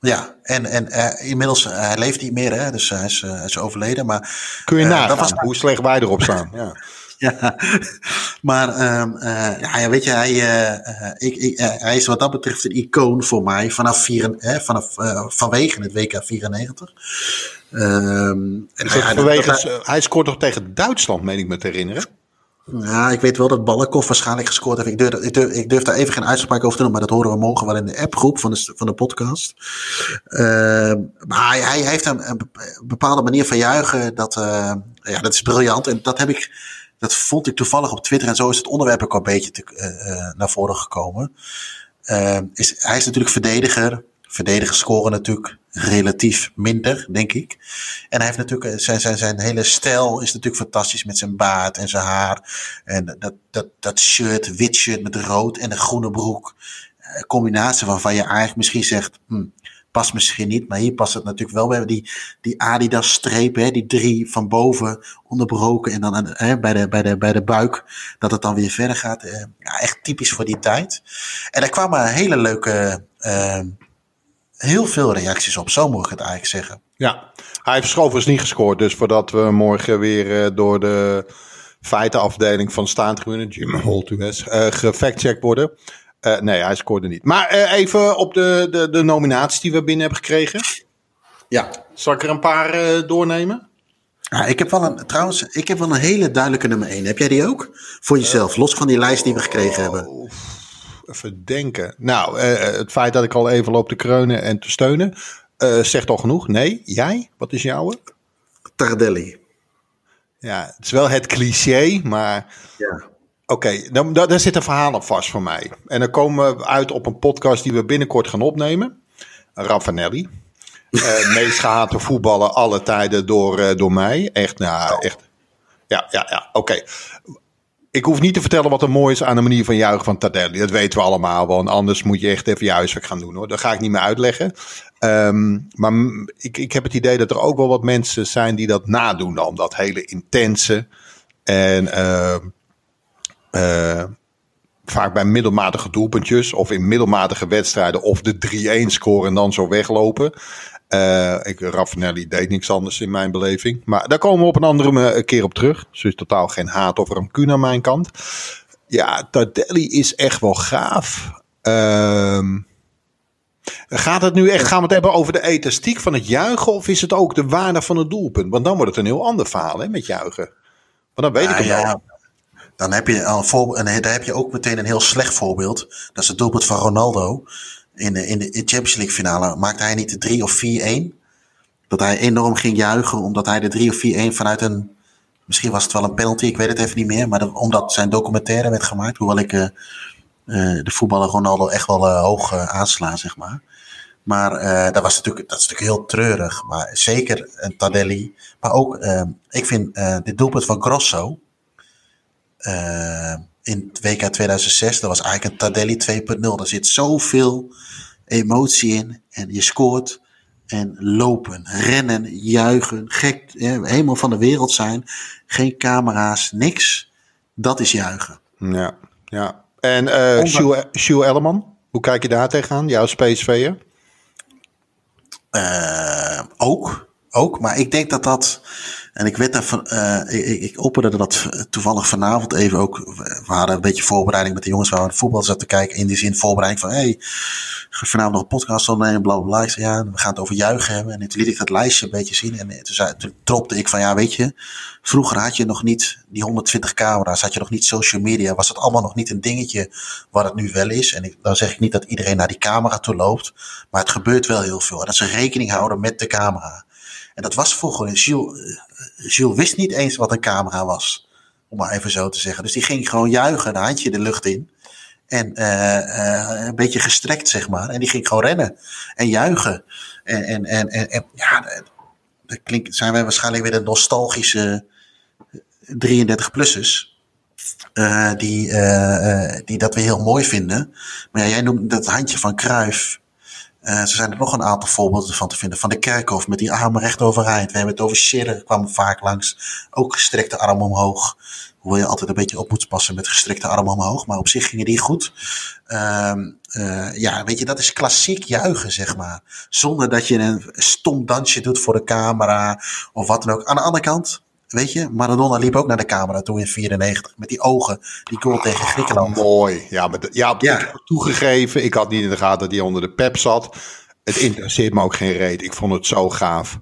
Ja, en, en uh, inmiddels, uh, hij leeft niet meer, hè, dus hij is, uh, hij is overleden. Maar, Kun je nagaan was... hoe slecht wij erop staan. (laughs) ja. ja, maar um, ja, weet je, hij, ik, ik, hij is wat dat betreft een icoon voor mij vanaf vier, hè, vanaf, vanwege het WK 94. Um, en ja, vanwege, dat, hij scoort toch tegen Duitsland, meen ik me te herinneren? Ja, ik weet wel dat Ballenkov waarschijnlijk gescoord heeft. Ik durf, ik, durf, daar even geen uitspraak over te doen, maar dat horen we morgen wel in de appgroep van de, van de podcast. Uh, maar hij, hij heeft een, bepaalde manier van juichen. Dat, uh, ja, dat is briljant. En dat heb ik, dat vond ik toevallig op Twitter. En zo is het onderwerp ook een beetje te, uh, naar voren gekomen. is, hij is natuurlijk verdediger. Verdedigers scoren natuurlijk relatief minder, denk ik. En hij heeft natuurlijk, eh, zijn, zijn, zijn hele stijl is natuurlijk fantastisch met zijn baard en zijn haar. En dat, dat, dat shirt, wit shirt met rood en een groene broek. Een combinatie waarvan je eigenlijk misschien zegt, hm, past misschien niet. Maar hier past het natuurlijk wel. We hebben die, die Adidas strepen, die drie van boven onderbroken. En dan hè, bij, de, bij, de, bij de buik, dat het dan weer verder gaat. Eh, echt typisch voor die tijd. En er kwamen hele leuke... heel veel reacties op. Zo moet ik het eigenlijk zeggen. Ja, hij heeft Schovers niet gescoord. Dus voordat we morgen weer uh, door de feitenafdeling van Staantribune, Jim Holtues, uh, gefactcheckt worden. Uh, nee, hij scoorde niet. Maar even op de, de, de nominaties die we binnen hebben gekregen. Ja. Zal ik er een paar doornemen? Ik heb wel een, trouwens, ik heb wel een hele duidelijke nummer 1. Heb jij die ook? Voor jezelf, los van die lijst die we gekregen hebben. Oh, even denken. Nou, uh, het feit dat ik al even loop te kreunen en te steunen, uh, zegt al genoeg. Nee, jij? Wat is jouwe? Tardelli. Ja, het is wel het cliché, maar... Ja. Oké, okay, dan, daar zit een verhaal op vast voor mij. En dan komen we uit op een podcast die we binnenkort gaan opnemen. Raffanelli. uh, (laughs) meest gehate voetballen alle tijden door, uh, door mij. Echt, nou, echt. Ja, ja, ja. Oké. Okay ik hoef niet te vertellen wat er mooi is aan de manier van juichen van Tardelli. Dat weten we allemaal. En anders moet je echt even je huiswerk gaan doen hoor. Dat ga ik niet meer uitleggen. Um, maar ik, ik heb het idee dat er ook wel wat mensen zijn die dat nadoen dan. Dat hele intense. En uh, uh, vaak bij middelmatige doelpuntjes. Of in middelmatige wedstrijden. Of de 3-1 scoren en dan zo weglopen. Uh, ik, Raffinelli deed niks anders in mijn beleving. Maar daar komen we op een andere keer op terug. Dus totaal geen haat of rancune aan mijn kant. Ja, Tardelli is echt wel gaaf. Uh, gaat het nu echt, gaan we het hebben over de elastiek van het juichen? Of is het ook de waarde van het doelpunt? Want dan wordt het een heel ander verhaal hè, met juichen. Want dan weet ik het ja, wel. Dan heb je, al voor, en daar heb je ook meteen een heel slecht voorbeeld. Dat is het doelpunt van Ronaldo in de, in de Champions League finale maakte hij niet de 3 of 4-1. Dat hij enorm ging juichen omdat hij de 3 of 4-1 vanuit een. Misschien was het wel een penalty, ik weet het even niet meer. Maar omdat zijn documentaire werd gemaakt. Hoewel ik uh, uh, de voetballer Ronaldo echt wel uh, hoog aansla, zeg maar. Maar dat, was natuurlijk, dat is natuurlijk heel treurig. Maar zeker een Tadelli. Maar ook, ik vind dit doelpunt van Grosso in het WK 2006. Dat was eigenlijk een Tardelli 2.0. Er zit zoveel emotie in. En je scoort. En lopen, rennen, juichen, gek, helemaal van de wereld zijn. Geen camera's, niks. Dat is juichen. Ja, ja. En uh, Sjoe Elleman, hoe kijk je daar tegenaan? Jouw PSV'er? Uh, ook, ook. Maar ik denk dat dat en ik weet daarvan, uh, ik, ik opende dat toevallig vanavond even ook. We hadden een beetje voorbereiding met de jongens waar we voetbal zaten te kijken. In die zin voorbereiding van, hey, vanavond nog een podcast opnemen, bla bla bla. Ja, we gaan het over juichen hebben. En toen liet ik dat lijstje een beetje zien. En toen, zei, toen tropte ik van, ja, weet je, vroeger had je nog niet die 120 camera's, had je nog niet social media. Was het allemaal nog niet een dingetje wat het nu wel is. En ik, dan zeg ik niet dat iedereen naar die camera toe loopt. Maar het gebeurt wel heel veel. En dat ze rekening houden met de camera. En dat was vroeger. Jules, eh, Jules wist niet eens wat een camera was. Om maar even zo te zeggen. Dus die ging gewoon juichen, een handje de lucht in. En uh, een beetje gestrekt, zeg maar. En die ging gewoon rennen. En juichen. En, en, en, en, ja, dat klinkt, zijn wij waarschijnlijk weer de nostalgische 33-plussers. Uh, die, die dat we heel mooi vinden. Maar jij noemt dat handje van Kruif. Uh, zijn er nog een aantal voorbeelden van te vinden. Van de Kerkhof met die armen recht overeind. We hebben het over Scherer, kwam vaak langs. Ook gestrekte arm omhoog. Hoewel je altijd een beetje op moet passen met gestrekte armen omhoog. Maar op zich gingen die goed. Uh, uh, ja, weet je, dat is klassiek juichen, zeg maar. Zonder dat je een stom dansje doet voor de camera of wat dan ook. Aan de andere kant, weet je, Maradona liep ook naar de camera toen in 94 met die ogen, die goal tegen Griekenland. Ah, mooi. Ja, maar ja, ja. Ik toegegeven, ik had niet in de gaten dat hij onder de pep zat. Het interesseert me ook geen reet. Ik vond het zo gaaf.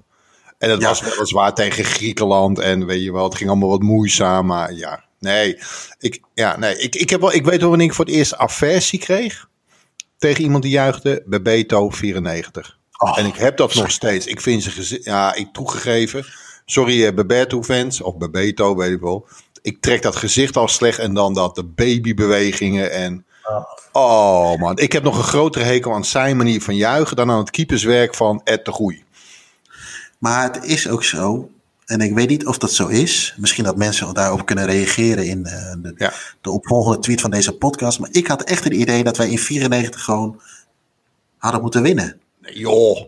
En het ja. was weliswaar tegen Griekenland en weet je wel, het ging allemaal wat moeizaam, maar ja, nee. Ik, ja, nee. ik, ik, heb wel, ik weet wel wanneer ik voor het eerst aversie kreeg tegen iemand die juichte, Bebeto 94. Oh, en ik heb dat nog steeds. Ik vind ze, ja, ik toegegeven, sorry uh, Bebeto-fans, of Bebeto, weet ik wel. Ik trek dat gezicht al slecht en dan dat de babybewegingen en... Oh man, ik heb nog een grotere hekel aan zijn manier van juichen dan aan het keeperswerk van Ed de Goeie. Maar het is ook zo, en ik weet niet of dat zo is. Misschien dat mensen daarop kunnen reageren in uh, de, ja. de opvolgende tweet van deze podcast. Maar ik had echt het idee dat wij in 94 gewoon hadden moeten winnen. Nee, joh.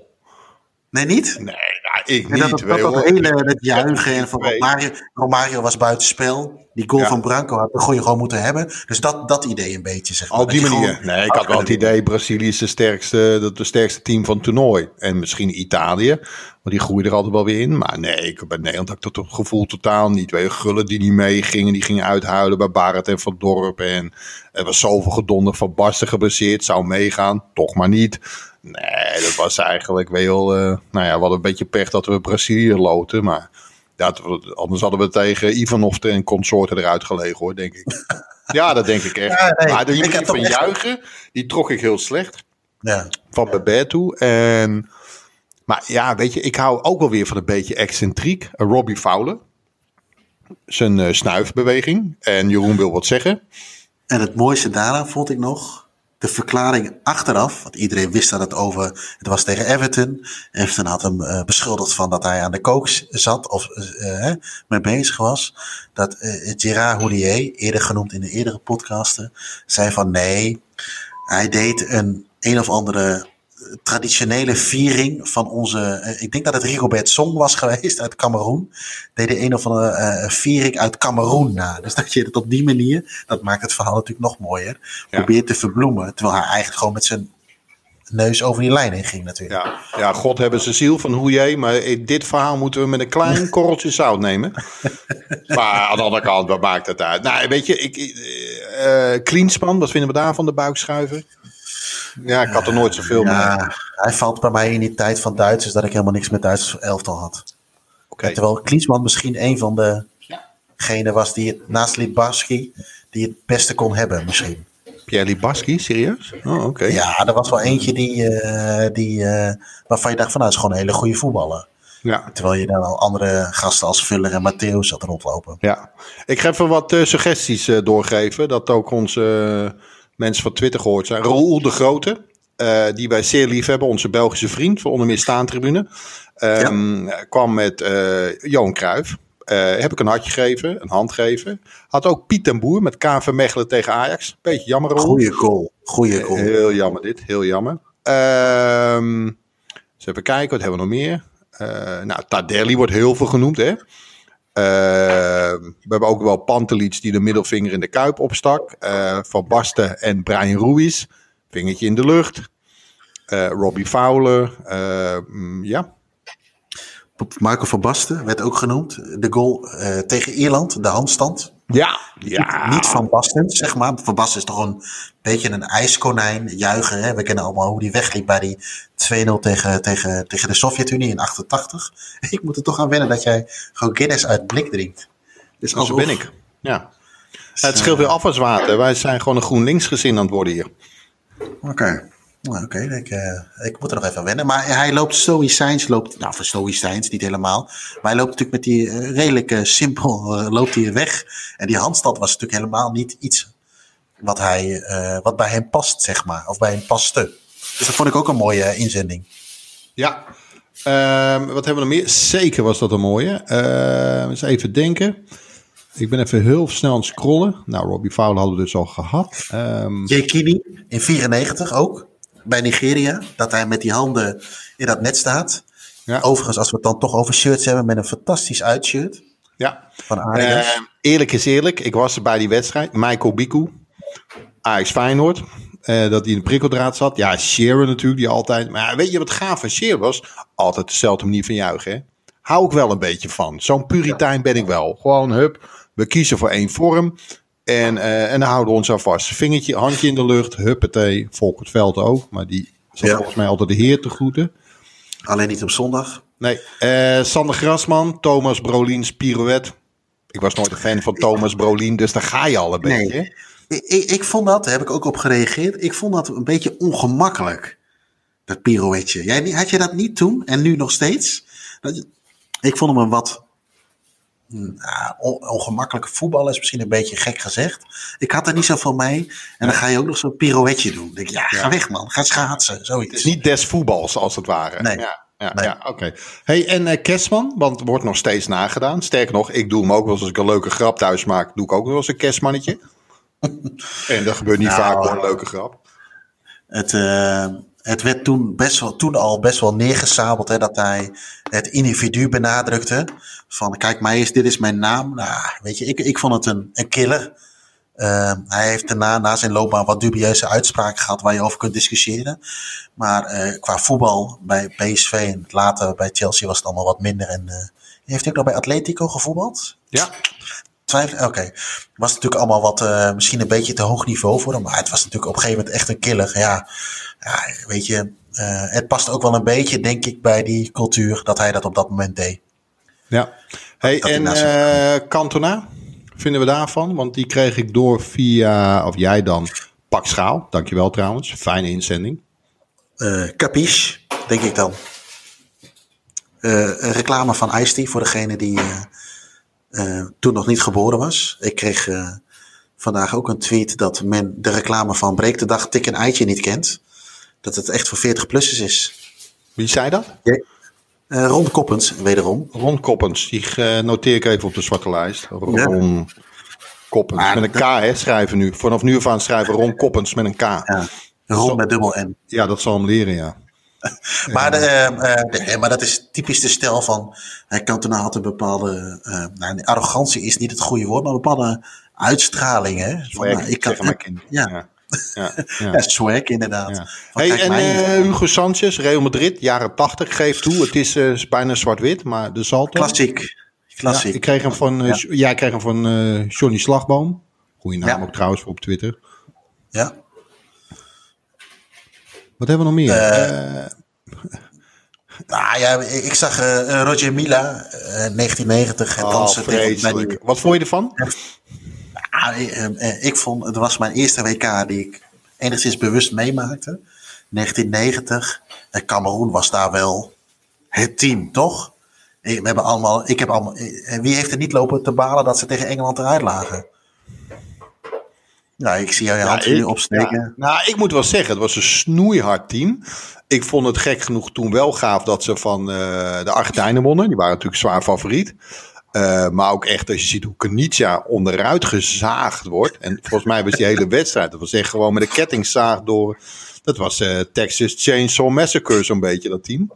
Nee, niet? Nee, nou, ik en niet. Dat, dat, dat, dat hele het juichen en van Romario, Romario was buitenspel. Die goal ja. van Branco had de goeie gewoon moeten hebben. Dus dat, dat idee een beetje, zeg maar. Op die manier. Nee, ik had wel het idee, Brazilië is de sterkste, dat de sterkste team van het toernooi. En misschien Italië, want die groeide er altijd wel weer in. Maar nee, ik, bij Nederland had ik dat gevoel totaal niet. Twee gullen die niet meegingen, die gingen uithuilen bij Barret en Van Dorp. En er was zoveel gedonder van Barsten gebaseerd, zou meegaan, toch maar niet. Nee, dat was eigenlijk wel, uh, nou ja, we hadden een beetje pech dat we Brazilië loten, maar... Ja, anders hadden we tegen Ivanov en consorten eruit gelegen hoor, denk ik. (laughs) ja, dat denk ik echt. Ja, nee, maar de van juichen, die trok ik heel slecht. Ja. Van Bebeto. En, maar ja, weet je, ik hou ook wel weer van een beetje excentriek. Robbie Fowler. Zijn uh, snuifbeweging. En Jeroen wil wat zeggen. En het mooiste daaraan vond ik nog de verklaring achteraf, want iedereen wist dat het over, het was tegen Everton. Everton had hem uh, beschuldigd van dat hij aan de kook zat of uh, mee bezig was. Dat uh, Gerard Houllier, eerder genoemd in de eerdere podcasten, zei van nee, hij deed een een of andere traditionele viering van onze. ik denk dat het Rigobert Song was (laughs) geweest uit Cameroen. Deed een of andere uh, viering uit Cameroen na. Dus dat je het op die manier. Dat maakt het verhaal natuurlijk nog mooier. Ja. Probeert te verbloemen. Terwijl hij eigenlijk gewoon met zijn neus over die lijn in ging natuurlijk. Ja, ja God hebben ze ziel van hoe jij. Maar in dit verhaal moeten we met een klein (laughs) korreltje zout nemen. maar aan de andere kant, wat maakt het uit? Nou, weet je, ik, uh, Cleanspan, wat vinden we daarvan, de buikschuiver? Ja, ik had er nooit zoveel ja, mee. Hij valt bij mij in die tijd van Duitsers dat ik helemaal niks met Duits elftal had. Okay. Terwijl Klinsman misschien een van degenen was die het naast Libaski die het beste kon hebben misschien. Pierre Libaski, serieus? Oh, oké. Okay. Ja, er was wel eentje die, uh, die, uh, waarvan je dacht van nou, is gewoon een hele goede voetballer. Ja. Terwijl je dan al andere gasten als Vuller en Matthäus zat rondlopen. Ja, ik ga even wat uh, suggesties doorgeven. Dat ook onze mensen van Twitter gehoord zijn. Roel de Grote, uh, die wij zeer lief hebben, onze Belgische vriend van onder meer staantribune, um, ja. kwam met uh, Johan Cruijff. Uh, heb ik een hartje gegeven, een hand gegeven. Had ook Piet en Boer met KV Mechelen tegen Ajax. Beetje jammer. Roel. Goeie goal. Goeie goal. Heel jammer dit, heel jammer. Um, eens even kijken, wat hebben we nog meer? nou, Tadelli wordt heel veel genoemd, hè? Uh, we hebben ook wel Pantelic die de middelvinger in de kuip opstak. Uh, van Basten en Brian Ruiz. Vingertje in de lucht. Uh, Robbie Fowler. Mm, ja. Marco van Basten werd ook genoemd. De goal tegen Ierland, de handstand. Ja, ja. Niet van Basten, zeg maar. Van Basten is toch een beetje een ijskonijn, juichen. Hè? We kennen allemaal hoe die wegliep bij die 2-0 tegen, tegen, tegen de Sovjet-Unie in 88. (laughs) Ik moet er toch aan wennen dat jij gewoon Guinness uit blik drinkt. Dus Zo ben ik. Ja. Het scheelt weer afwaswater. Wij zijn gewoon een GroenLinks gezin aan het worden hier. Oké. Okay. Nou, Oké, okay, ik, uh, ik moet er nog even wennen. Maar hij loopt stoïcijns, loopt, nou voor stoïcijns niet helemaal. Maar hij loopt natuurlijk met die uh, redelijk uh, simpel, loopt hij weg. En die handstand was natuurlijk helemaal niet iets wat, hij, wat bij hem past, zeg maar. Of bij hem paste. Dus dat vond ik ook een mooie inzending. Ja, uh, wat hebben we nog meer? Zeker was dat een mooie. Uh, eens even denken. Ik ben even heel snel aan het scrollen. Nou, Robbie Fowler hadden we dus al gehad. Um, Kini in 94 ook. Bij Nigeria. Dat hij met die handen in dat net staat. Ja. Overigens, als we het dan toch over shirts hebben, met een fantastisch uitshirt. Ja. Van Adidas. Uh, eerlijk is eerlijk. Ik was er bij die wedstrijd. Michael Biku. Ajax Feyenoord. Uh, dat hij in de prikkeldraad zat. Ja, Shearer natuurlijk, die altijd... Maar weet je wat gaaf van Shearer was? Altijd dezelfde manier van juichen, hè? Hou ik wel een beetje van. Zo'n puritein ben ik wel. Gewoon, hup, we kiezen voor één vorm. En, uh, en dan houden we ons aan vast. Vingertje, handje in de lucht, huppatee. Volk het veld ook. Maar die zat volgens mij altijd de heer te groeten. Alleen niet op zondag. Nee. Uh, Sander Grasman, Thomas Brolien's pirouette. Ik was nooit een fan van Thomas Brolien, dus daar ga je al een nee. beetje. Ik, ik, ik, vond dat, daar heb ik ook op gereageerd. Ik vond dat een beetje ongemakkelijk. Dat pirouetje. Jij, had je dat niet toen en nu nog steeds? Ik vond hem een wat nou, ongemakkelijke voetbal is misschien een beetje gek gezegd. Ik had er niet zoveel mee. En dan ga je ook nog zo'n pirouetje doen. denk ik, ja, ga weg man. Ga schaatsen. Zoiets. Het is niet des voetbals als het ware. Nee. Ja. Ja, ja oké. Hey, en uh, Kerstman, want wordt nog steeds nagedaan. Sterker nog, ik doe hem ook wel eens als ik een leuke grap thuis maak. Doe ik ook wel eens een kerstmannetje. (laughs) en dat gebeurt niet nou, vaak hoor, een leuke grap. Het, uh, het werd toen, best wel, toen al best wel neergesabeld hè, dat hij het individu benadrukte. Van kijk, mij is, dit is mijn naam. Nou, weet je, ik, ik vond het een, een killer. Uh, hij heeft daarna, na zijn loopbaan, wat dubieuze uitspraken gehad waar je over kunt discussiëren. Maar uh, qua voetbal bij PSV en later bij Chelsea was het allemaal wat minder. En uh, heeft hij ook nog bij Atletico gevoetbald? Ja. Twijfel, oké. Was natuurlijk allemaal wat, misschien een beetje te hoog niveau voor hem. Maar het was natuurlijk op een gegeven moment echt een killer. Ja, ja weet je, het past ook wel een beetje, denk ik, bij die cultuur dat hij dat op dat moment deed. Ja. Hey, en uh, Cantona, vinden we daarvan? Want die kreeg ik door via, of jij dan, Pak Schaal. Dankjewel trouwens. Fijne inzending. Capiche, denk ik dan. Een reclame van ice voor degene die toen nog niet geboren was. Ik kreeg vandaag ook een tweet dat men de reclame van Breek de Dag Tik een Eitje niet kent. Dat het echt voor 40-plussers is. Wie zei dat? Uh, Ron Koppens, wederom. Ron Koppens, die noteer ik even op de zwarte lijst. Ron Koppens, met een K hè, schrijven nu. Vanaf nu af aan schrijven Ron Koppens met een K. Ja. Ron met dubbel N. Ja, dat zal hem leren, ja. (laughs) maar, de, uh, maar dat is typisch de stijl van. Toen had een bepaalde. nou, arrogantie is niet het goede woord, maar een bepaalde uitstraling. Hè? Van, nou, ik kan, mijn kind. ja. ja. (laughs) Ja, ja. swag inderdaad. Ja. Hey, en uh, Hugo Sanchez, Real Madrid, jaren 80, geeft toe. Het is uh, bijna zwart-wit, maar de Salto. Klassiek. Klassiek. ik kreeg hem van, uh, jij kreeg hem van Johnny Slagboom. Goeie naam ook trouwens voor op Twitter. Ja. Wat hebben we nog meer? Nou ja, ik zag Roger Mila, 1990. En oh, vreselijk. Wat vond je ervan? ik vond, het was mijn eerste WK die ik enigszins bewust meemaakte. 1990. En Cameroen was daar wel het team, toch? We hebben allemaal, ik heb allemaal, wie heeft er niet lopen te balen dat ze tegen Engeland eruit lagen? Ja, ik zie jou je hand nu opsteken. Nou, ik moet wel zeggen, het was een snoeihard team. Ik vond het gek genoeg toen wel gaaf dat ze van uh, de Argentijnen wonnen. Die waren natuurlijk zwaar favoriet. Uh, maar ook echt als je ziet hoe Kenicia onderuit gezaagd wordt. En volgens mij was die hele (laughs) wedstrijd, dat was echt gewoon met een kettingzaag door. Dat was uh, Texas Chainsaw Massacre zo'n beetje, dat team.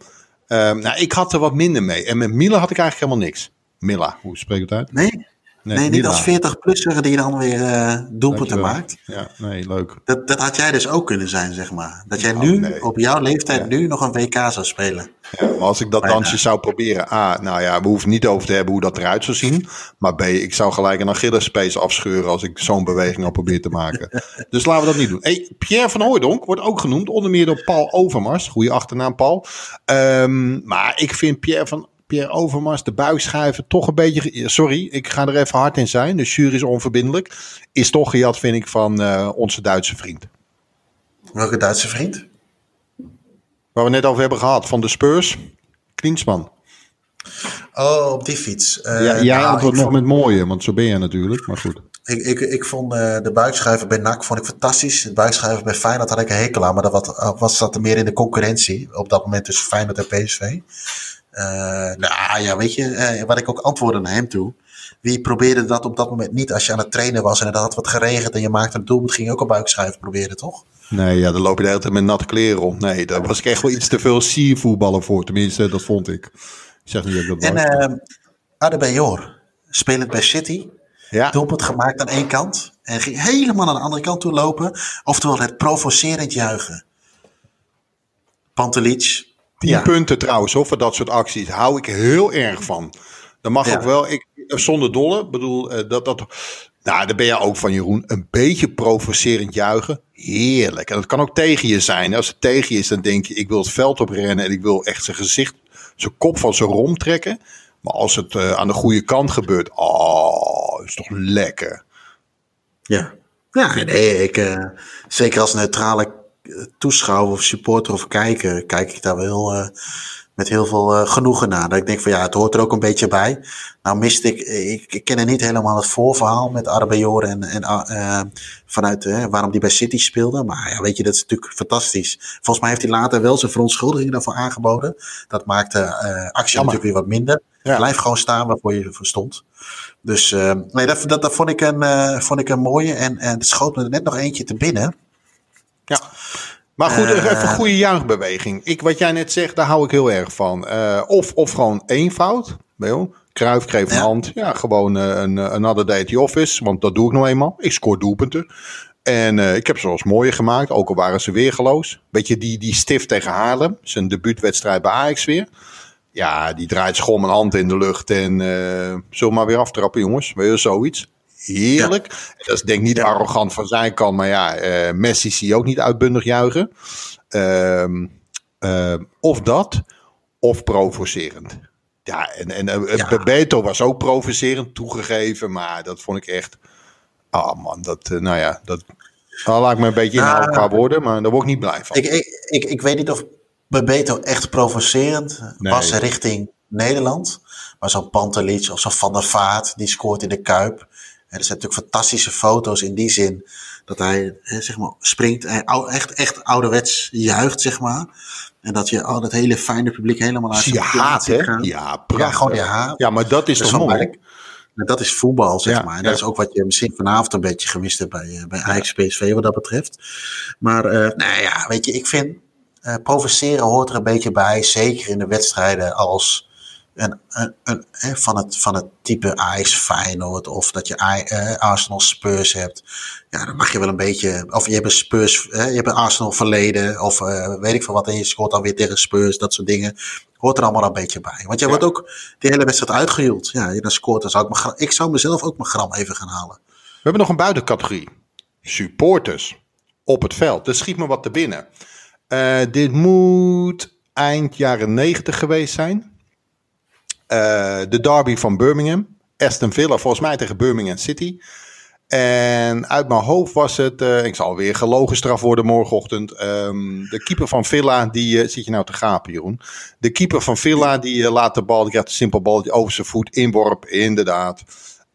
Uh, nou, ik had er wat minder mee. En met Mila had ik eigenlijk helemaal niks. Mila, hoe spreek je het uit? Nee? Nee, nee niet als 40-plusser die dan weer uh, doelpunten maakt. Ja, nee, leuk. Dat, dat had jij dus ook kunnen zijn, zeg maar. Dat jij nou, nu, op jouw leeftijd, nu nog een WK zou spelen. Ja, maar als ik dat dansje zou proberen, A, nou ja, we hoeven niet over te hebben hoe dat eruit zou zien. Maar B, ik zou gelijk een Achillespees afscheuren als ik zo'n beweging al probeer te maken. (laughs) dus laten we dat niet doen. Hey, Pierre van Hooydonk wordt ook genoemd, onder meer door Paul Overmars. Goeie achternaam, Paul. Um, maar ik vind Pierre van Pierre Overmars, de buikschuiven, toch een beetje... Sorry, ik ga er even hard in zijn. De jury is onverbindelijk. Is toch gejat, vind ik, van uh, onze Duitse vriend. Welke Duitse vriend? Waar we net over hebben gehad, van de Spurs. Klinsman. Oh, op die fiets. Uh, ja, jij nou, antwoordt nog met mooie, want zo ben je natuurlijk, maar goed. Ik, ik, ik vond uh, de buikschuiven bij NAC vond ik fantastisch. De buikschuiven bij Feyenoord had ik een hekel aan, maar dat was, was dat er meer in de concurrentie. Op dat moment tussen Feyenoord en PSV. Uh, nou ja, weet je, uh, wat ik ook antwoordde naar hem toe. wie probeerde dat op dat moment niet als je aan het trainen was en het had wat geregend en je maakte een doelpunt, ging je ook een buikschuiven proberen, toch? Nee, ja, dan loop je de hele tijd met natte kleren rond. Nee, daar was ik echt wel iets te veel siervoetballen voor. Tenminste, dat vond ik. Ik zeg niet dat ik dat En uh, Adebayor, spelend bij City, ja. doelpunt gemaakt aan één kant en ging helemaal aan de andere kant toe lopen. Oftewel het provocerend juichen. Pantelic. 10 ja. punten trouwens, hoor, voor dat soort acties. Hou ik heel erg van. Dan mag Ja. ook wel, ik, zonder dolle, bedoel, eh, dat, dat, nou, daar ben je ook van Jeroen, een beetje provocerend juichen. Heerlijk. En dat kan ook tegen je zijn. Als het tegen je is, dan denk je, ik wil het veld oprennen en ik wil echt zijn gezicht, zijn kop van zijn rom trekken. Maar als het eh, aan de goede kant gebeurt, oh, is toch lekker. Ja, ja nee, ik, eh, zeker als neutrale eh, toeschouwer of supporter of kijker, kijk ik daar wel eh, met heel veel eh, genoegen naar. Dat ik denk van ja, het hoort er ook een beetje bij. Nou miste ik, ik, ik ken niet helemaal het voorverhaal met Arbeyor en, en eh, vanuit waarom die bij City speelde. Maar ja, weet je, dat is natuurlijk fantastisch. Volgens mij heeft hij later wel zijn verontschuldiging daarvoor aangeboden. Dat maakt de eh, actie Jammer. natuurlijk weer wat minder. Ja. Blijf gewoon staan waarvoor je ervoor stond. Dus nee, dat, dat, dat vond, ik een, vond ik een mooie. En, en er schoot me er net nog eentje te binnen. Ja. Maar goed, Eh. even een goede juichbeweging. Ik, wat jij net zegt, daar hou ik heel erg van. Eh, of, of gewoon eenvoud. Weet je? Kruif kreeg een Ja. hand. Ja, gewoon eh, een another day at the office. Want dat doe ik nou eenmaal. Ik scoor doelpunten. En ik heb ze wel eens mooier gemaakt. Ook al waren ze weergeloos. Beetje die, die stift tegen Haarlem. Zijn debuutwedstrijd bij Ajax weer. Ja, die draait schoon mijn hand in de lucht. En eh zullen maar weer aftrappen, jongens. Weet je, zoiets. Heerlijk. Dat is denk ik niet Ja. arrogant van zijn kant. Maar ja, eh, Messi zie je ook niet uitbundig juichen. Ehm, ehm, of dat, of provocerend. Ja, en, en eh, Ja. Was ook provocerend toegegeven. Maar dat vond ik echt... Ah man, dat, eh, nou ja, dat... Dat laat ik me een beetje inhouden Nou, qua woorden, maar daar word ik niet blij van. Ik, ik, ik, ik weet niet of Bebeto echt provocerend Nee. was richting Nederland. Maar zo'n Pantelic of zo'n Van der Vaart, die scoort in de Kuip. Er zijn natuurlijk fantastische foto's in die zin dat hij hè, zeg maar, springt en echt, echt ouderwets juicht, zeg maar. En dat je al dat hele fijne publiek helemaal naar Zie je plaats haat, hè? Ja, prachtig. gewoon die haat. Ja, maar dat is Dus toch mooi? dat is voetbal, zeg Ja, maar. En ja. dat is ook wat je misschien vanavond een beetje gemist hebt bij, eh, bij Ajax PSV wat dat betreft. Maar eh, nou ja, weet je, ik vind eh, provoceren hoort er een beetje bij. Zeker in de wedstrijden als een, een, een, hè, van, het, van het type Ajax Feyenoord of dat je eh, Arsenal Spurs hebt. Ja, dan mag je wel een beetje, of je hebt een Spurs, je hebt een Arsenal verleden of eh, weet ik veel wat en je scoort dan weer tegen Spurs, dat soort dingen. Hoort er allemaal een beetje bij. Want jij Ja. wordt ook die hele wedstrijd uitgejoeld. Ja, je dan scoort, dan zou ik, mijn ik zou mezelf ook mijn gram even gaan halen. We hebben nog een buitencategorie. Supporters op het veld. Er schiet me wat te binnen. Eh, dit moet eind jaren 90 geweest zijn. Eh, de derby van Birmingham. Aston Villa volgens mij tegen Birmingham City. En uit mijn hoofd was het, eh, ik zal weer gelogen straf worden morgenochtend. Ehm, de keeper van Villa, die eh, zit je nou te gapen, Jeroen. De keeper van Villa, die laat de bal, die krijgt een simpel balletje over zijn voet, inworp, inderdaad.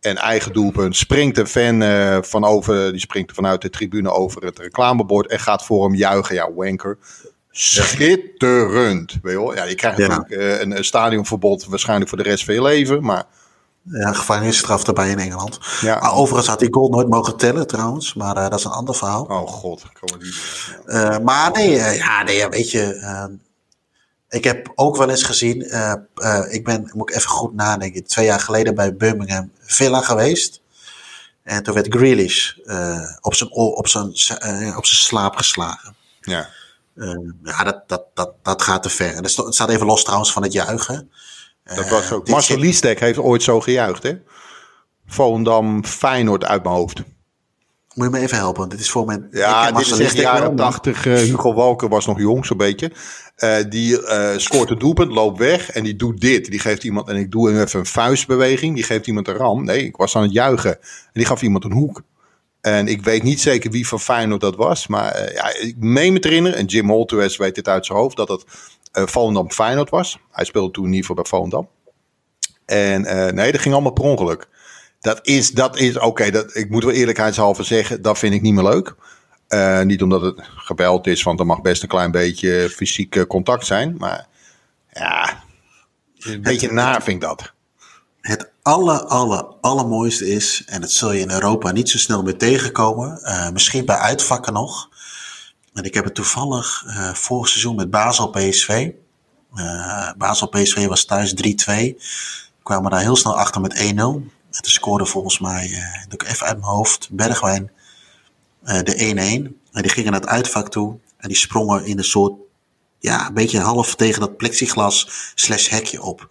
En eigen doelpunt. Springt een fan van over, die springt vanuit de tribune over het reclamebord en gaat voor hem juichen. Ja, wanker. Schitterend. Weet je wel? Ja, je krijgt natuurlijk eh, een, een stadionverbod waarschijnlijk voor de rest van je leven. Maar Ja, gevangenisstraf erbij in Engeland. Ja. Maar overigens had die goal nooit mogen tellen trouwens. Maar eh, dat is een ander verhaal. oh god, ik kan niet. Eh, maar nee, ja, nee, weet je. ehm, ik heb ook wel eens gezien. ik ben, moet ik even goed nadenken. Twee jaar geleden bij Birmingham Villa geweest. En toen werd Grealish op, zijn, op, zijn, op zijn slaap geslagen. Ja. Eh, ja, dat, dat, dat, dat gaat te ver. En dat staat even los trouwens van het juichen. Dat was ook. dit Marcel Liestek heeft ooit zo gejuicht, hè? Volendam, Feyenoord uit mijn hoofd. Moet je me even helpen? Dit is voor mijn. Ja, dit is echt wel, jaren maar- 80. eh, Hugo Walker was nog jong, zo'n beetje. Eh, die eh, scoort een doelpunt, loopt weg en die doet dit. Die geeft iemand, en ik doe even een vuistbeweging. Die geeft iemand een ram. Nee, ik was aan het juichen. En die gaf iemand een hoek. En ik weet niet zeker wie van Feyenoord dat was. Maar eh, ja, ik meen me te herinneren, en Jim Holtues weet dit uit zijn hoofd, dat het eh Volendam Feyenoord was. Hij speelde toen in ieder geval bij Volendam. En eh, nee, dat ging allemaal per ongeluk. Dat is, dat is oké, dat ik moet wel eerlijkheidshalve zeggen, dat vind ik niet meer leuk. Niet omdat het gebeld is, want er mag best een klein beetje fysiek contact zijn. Maar ja, een beetje naar vind ik dat. Het aller, aller, allermooiste is, en dat zul je in Europa niet zo snel meer tegenkomen, uh, misschien bij uitvakken nog. En ik heb het toevallig uh, vorig seizoen met Basel PSV. Uh, Basel PSV was thuis 3-2. Kwamen daar heel snel achter met 1-0. En scoorde volgens mij, uh, ik even uit mijn hoofd, Bergwijn de 1-1. En die gingen naar het uitvak toe. En die sprongen in een soort, ja, een beetje half tegen dat plexiglas slash hekje op.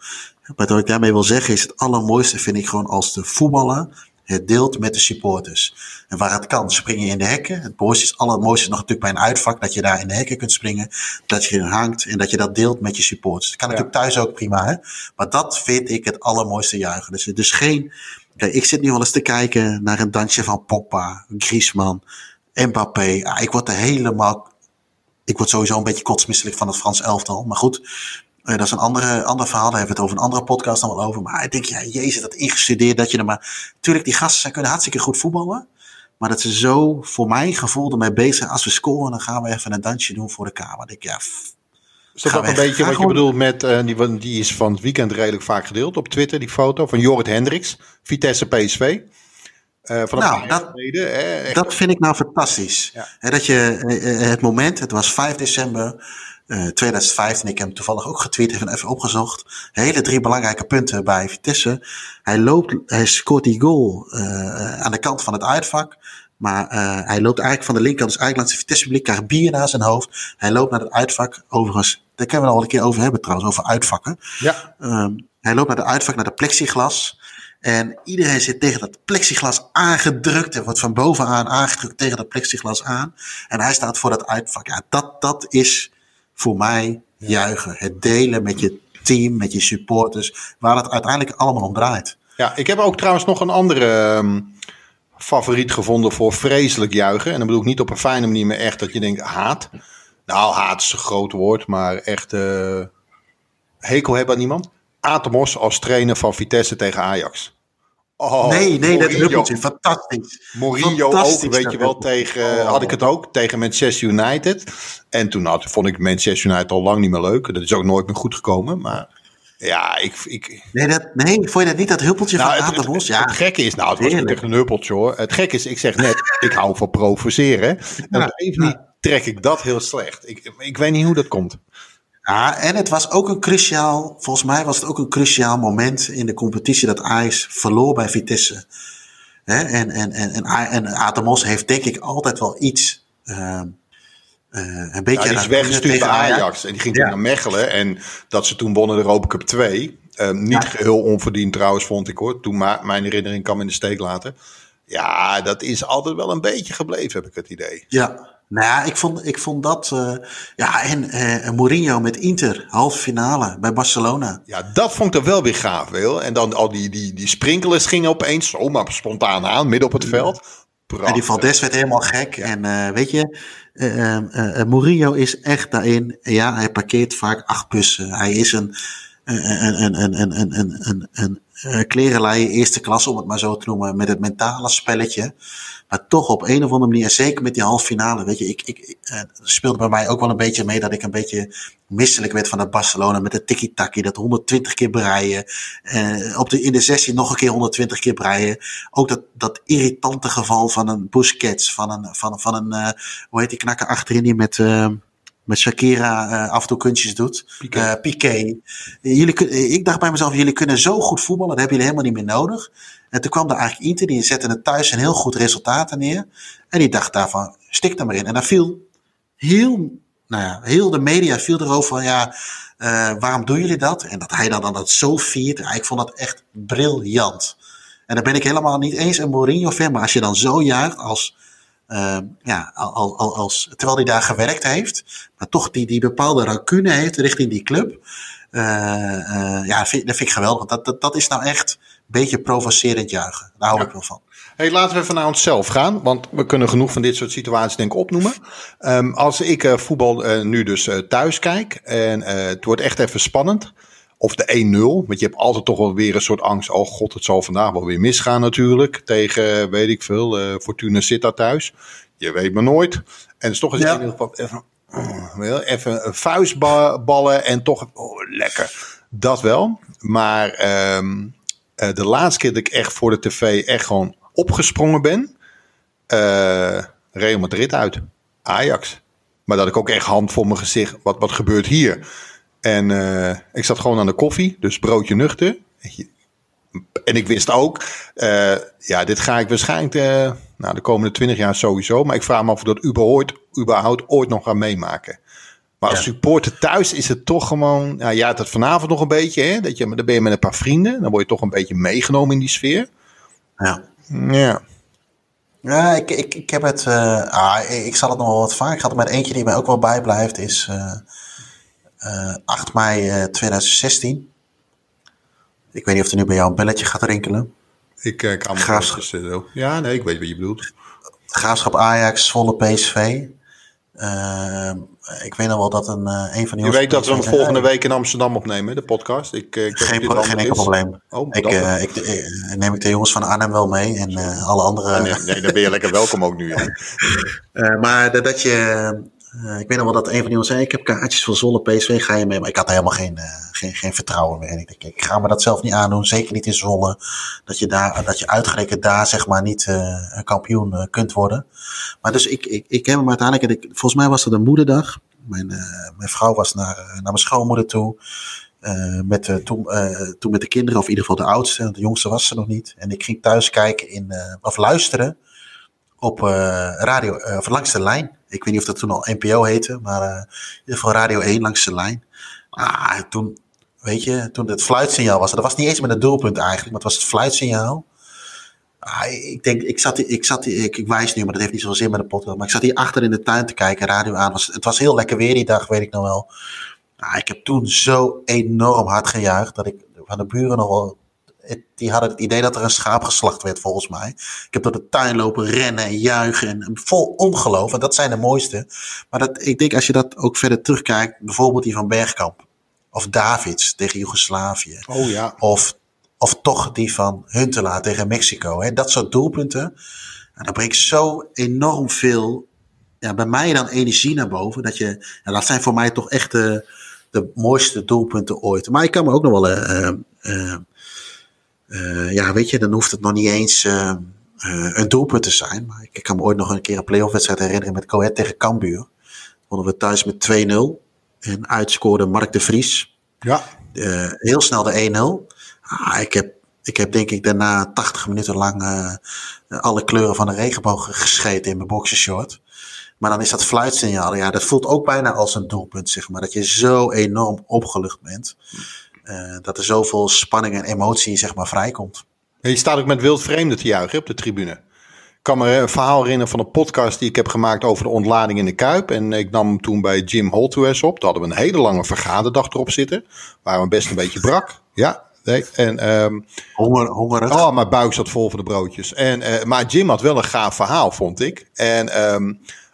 Wat ik daarmee wil zeggen is, het allermooiste vind ik gewoon als de voetballer het deelt met de supporters. En waar het kan, spring je in de hekken. Het mooiste is, allermooiste is nog natuurlijk bij een uitvak, dat je daar in de hekken kunt springen. Dat je erin hangt en dat je dat deelt met je supporters. Dat kan natuurlijk thuis ook prima, hè. Maar dat vind ik het allermooiste juichen. Dus, dus geen, kijk, ik zit nu wel eens te kijken naar een dansje van Pogba, Griezmann, Mbappé. Ah, ik word er helemaal, ik word sowieso een beetje kotsmisselijk van het Frans elftal. Maar goed, dat is een andere, ander verhaal, daar hebben we het over een andere podcast dan wel over. Maar ik denk, ja, jezus, dat ingestudeerd dat je er maar... Tuurlijk, die gasten zijn kunnen hartstikke goed voetballen. Maar dat ze zo, voor mijn gevoel, ermee bezig zijn. Als we scoren, dan gaan we even een dansje doen voor de kamer. Dan denk ik, ja... Is dat ook een beetje wat je bedoelt met, uh, die, die is van het weekend redelijk vaak gedeeld op Twitter, die foto van Jorrit Hendricks, Vitesse PSV. Uh, van nou, dat, geleden, hè, dat vind ik nou fantastisch. Ja. dat je uh, het moment, het was 5 december, uh, 2015, ik heb hem toevallig ook getweet, even, even opgezocht. Hele drie belangrijke punten bij Vitesse. Hij loopt, hij scoort die goal uh, aan de kant van het uitvak. Maar uh, hij loopt eigenlijk van de linkerkant, dus eigenlijk langs de Vitesse publiek, krijgt bier naar zijn hoofd. Hij loopt naar het uitvak, overigens, daar kunnen we al een keer over hebben trouwens, over uitvakken. Ja. Um, hij loopt naar het uitvak, naar de plexiglas. En iedereen zit tegen dat plexiglas aangedrukt. Er wordt van bovenaan aangedrukt tegen dat plexiglas aan. En hij staat voor dat uitvak. Ja, dat, dat is voor mij juichen. Het delen met je team, met je supporters, waar het uiteindelijk allemaal om draait. Ja, ik heb ook trouwens nog een andere um, favoriet gevonden voor vreselijk juichen. En dan bedoel ik niet op een fijne manier, maar echt dat je denkt haat. Nou, haat is een groot woord, maar echt uh, hekel hebben aan niemand. Atemos als trainer van Vitesse tegen Ajax. Oh, nee, nee, dat huppeltje. Fantastisch. Mourinho ook, weet je wel, tegen, oh. had ik het ook, tegen Manchester United. En toen had, vond ik Manchester United al lang niet meer leuk. Dat is ook nooit meer goed gekomen, maar... Ja, ik... ik... Nee, dat, nee, vond je dat niet, dat huppeltje nou, van het, het, ja. het gekke is, nou, het was niet echt een huppeltje hoor. Het gekke is, ik zeg net, (laughs) ik hou van provoceren. En ja, even niet trek ik dat heel slecht. Ik, ik weet niet hoe dat komt. Ja, en het was ook een cruciaal, volgens mij was het ook een cruciaal moment in de competitie dat Ajax verloor bij Vitesse. En, en, en, en, en Atemos heeft denk ik altijd wel iets. Uh, uh, een beetje. Ja, die is weggestuurd bij Ajax. En die ging ja. naar Mechelen. En dat ze toen wonnen de Europa Cup 2. Uh, niet ja. geheel onverdiend trouwens, vond ik hoor. Toen ma mijn herinnering kan me in de steek laten. Ja, dat is altijd wel een beetje gebleven, heb ik het idee. Ja, nou ja, ik vond, ik vond dat. Uh, ja, en uh, Mourinho met Inter, halve finale bij Barcelona. Ja, dat vond ik er wel weer gaaf, wil. En dan al die, die, die sprinkelers gingen opeens zomaar spontaan aan, midden op het veld. Prachtig. En die Valdes werd helemaal gek. En uh, weet je, Mourinho is echt daarin. Ja, hij parkeert vaak acht bussen. Hij is een, een, een, een, een, een, een, een, een klerenlei eerste klas, om het maar zo te noemen, met het mentale spelletje. Maar toch op een of andere manier, zeker met die halve finale, weet je, ik, ik, uh, speelde bij mij ook wel een beetje mee dat ik een beetje misselijk werd van dat Barcelona met het tiki-taki, dat 120 keer breien. Uh, op de, in de sessie nog een keer 120 keer breien. Ook dat, dat irritante geval van een Busquets, van een, van, van een, uh, hoe heet die knakker achterin die met, met Shakira uh, af en toe kunstjes doet. Piqué. Uh, Piqué. Jullie, ik dacht bij mezelf, jullie kunnen zo goed voetballen, dat hebben jullie helemaal niet meer nodig. En toen kwam er eigenlijk Inter, die zette het thuis een heel goed resultaten neer. En die dacht daarvan, stik er maar in. En daar viel heel, nou ja, heel de media viel erover van, ja, uh, waarom doen jullie dat? En dat hij dan, dan dat zo viert. Ik vond dat echt briljant. En dan ben ik helemaal niet eens een Mourinho-fan, maar als je dan zo juicht als uh, ja, al, al, als, terwijl hij daar gewerkt heeft, maar toch die, die bepaalde racune heeft richting die club. Uh, uh, ja, vind, dat vind ik geweldig. Dat, dat, dat is nou echt een beetje provocerend juichen. Daar hou ja. ik wel van. Hey, laten we even naar onszelf gaan, want we kunnen genoeg van dit soort situaties denk ik opnoemen. Um, als ik uh, voetbal nu dus thuis kijk en het wordt echt even spannend, of de 1-0. Want je hebt altijd toch wel weer een soort angst. Oh god, het zal vandaag wel weer misgaan natuurlijk. Tegen, weet ik veel, uh, Fortuna Sittard thuis. Je weet maar nooit. En het is toch eens ja. in ieder geval even, even een vuistballen en toch, oh, lekker. Dat wel. Maar um, eh, de laatste keer dat ik echt voor de tv echt gewoon opgesprongen ben. eh Real Madrid uit. Ajax. Maar dat ik ook echt hand voor mijn gezicht. Wat, wat gebeurt hier? En eh, ik zat gewoon aan de koffie. Dus broodje nuchter. En ik wist ook. eh, ja, dit ga ik waarschijnlijk. eh, nou, de komende twintig jaar sowieso. Maar ik vraag me af of dat überhaupt, überhaupt ooit nog gaan meemaken. Maar als Ja. supporter thuis is het toch gewoon. Ja, ja, dat vanavond nog een beetje. Hè, dat je, dan ben je met een paar vrienden. Dan word je toch een beetje meegenomen in die sfeer. Ja. Ja. Ja, ik, ik, ik heb het. ah, ik, ik zal het nog wel wat vaak. Ik had maar eentje die mij ook wel bijblijft. Is 8 mei eh, 2016. Ik weet niet of er nu bij jou een belletje gaat rinkelen. Ik eh, kan me eh. Ja, nee, ik weet wat je bedoelt. Graafschap Ajax, Zwolle PSV. Eh, ik weet nog wel dat een, eh, een van die Je weet dat we hem volgende week in Amsterdam opnemen, de podcast. Ik, eh, ik Geen, pro- enkel probleem. Oh, Ik, eh, ik, eh, neem ik de jongens van Arnhem wel mee en eh, alle andere. Ah, nee, nee, dan ben je lekker welkom ook nu. (laughs) Eh, maar dat, dat je. Eh, ik weet nog wel dat een van die jongens zei: Ik heb kaartjes voor Zwolle PSV, ga je mee? Maar ik had helemaal geen, eh, geen, geen vertrouwen meer. En ik denk: Ik ga me dat zelf niet aandoen, zeker niet in Zwolle. Dat je, daar, dat je uitgerekend daar zeg maar niet een kampioen kunt worden. Maar dus ik, ik, ik heb hem uiteindelijk. en ik, volgens mij was het een moederdag. Mijn, mijn vrouw was naar, naar mijn schoonmoeder toe. met, eh, toen, toen met de kinderen, of in ieder geval de oudste, de jongste was ze nog niet. En ik ging thuis kijken in, of luisteren op radio, of langs de lijn. Ik weet niet of dat toen al NPO heette, maar eh, in ieder geval Radio 1 langs de lijn. Ah, toen, weet je, toen het fluitsignaal was, dat was niet eens met een doelpunt eigenlijk, maar het was het fluitsignaal. Ah, ik denk, ik zat, ik zat, ik, ik wijs nu, maar dat heeft niet zoveel zin met de podcast. Maar ik zat hier achter in de tuin te kijken, radio aan. Was, het was heel lekker weer die dag, weet ik nog wel. Ah, ik heb toen zo enorm hard gejuicht dat ik van de buren nog wel. Het- Die hadden het idee dat er een schaap geslacht werd, volgens mij. Ik heb door de tuin lopen rennen en juichen. En vol ongeloof. En dat zijn de mooiste. Maar dat, ik denk, als je dat ook verder terugkijkt. Bijvoorbeeld die van Bergkamp. Of Davids tegen Joegoslavië. Oh ja. Of, of toch die van Huntelaar tegen Mexico. Hè? Dat soort doelpunten. En dan brengt zo enorm veel. Ja, bij mij dan energie naar boven. Dat, je, dat zijn voor mij toch echt de, de mooiste doelpunten ooit. Maar ik kan me ook nog wel. eh, eh, eh, ja, weet je, dan hoeft het nog niet eens eh, eh, een doelpunt te zijn. Maar ik, ik kan me ooit nog een keer een playoff wedstrijd herinneren met Coët tegen Cambuur. Wonnen we thuis met 2-0. En uitscoorde Mark de Vries Ja. heel snel de 1-0. Ah, ik, heb, ik heb denk ik daarna 80 minuten lang alle kleuren van de regenboog gescheten in mijn boxershort. Maar dan is dat fluitsignaal, ja, dat voelt ook bijna als een doelpunt, zeg maar. Dat je zo enorm opgelucht bent. Eh, dat er zoveel spanning en emotie, zeg maar, vrijkomt. Je staat ook met wild vreemden te juichen op de tribune. Ik kan me een verhaal herinneren van een podcast die ik heb gemaakt over de ontlading in de Kuip. En ik nam hem toen bij Jim Holthuis op. Daar hadden we een hele lange vergaderdag erop zitten. Waar we best een beetje brak. Ja, nee. En, ehm, Honger, hongerig. oh, mijn buik zat vol van de broodjes. En, eh, maar Jim had wel een gaaf verhaal, vond ik. En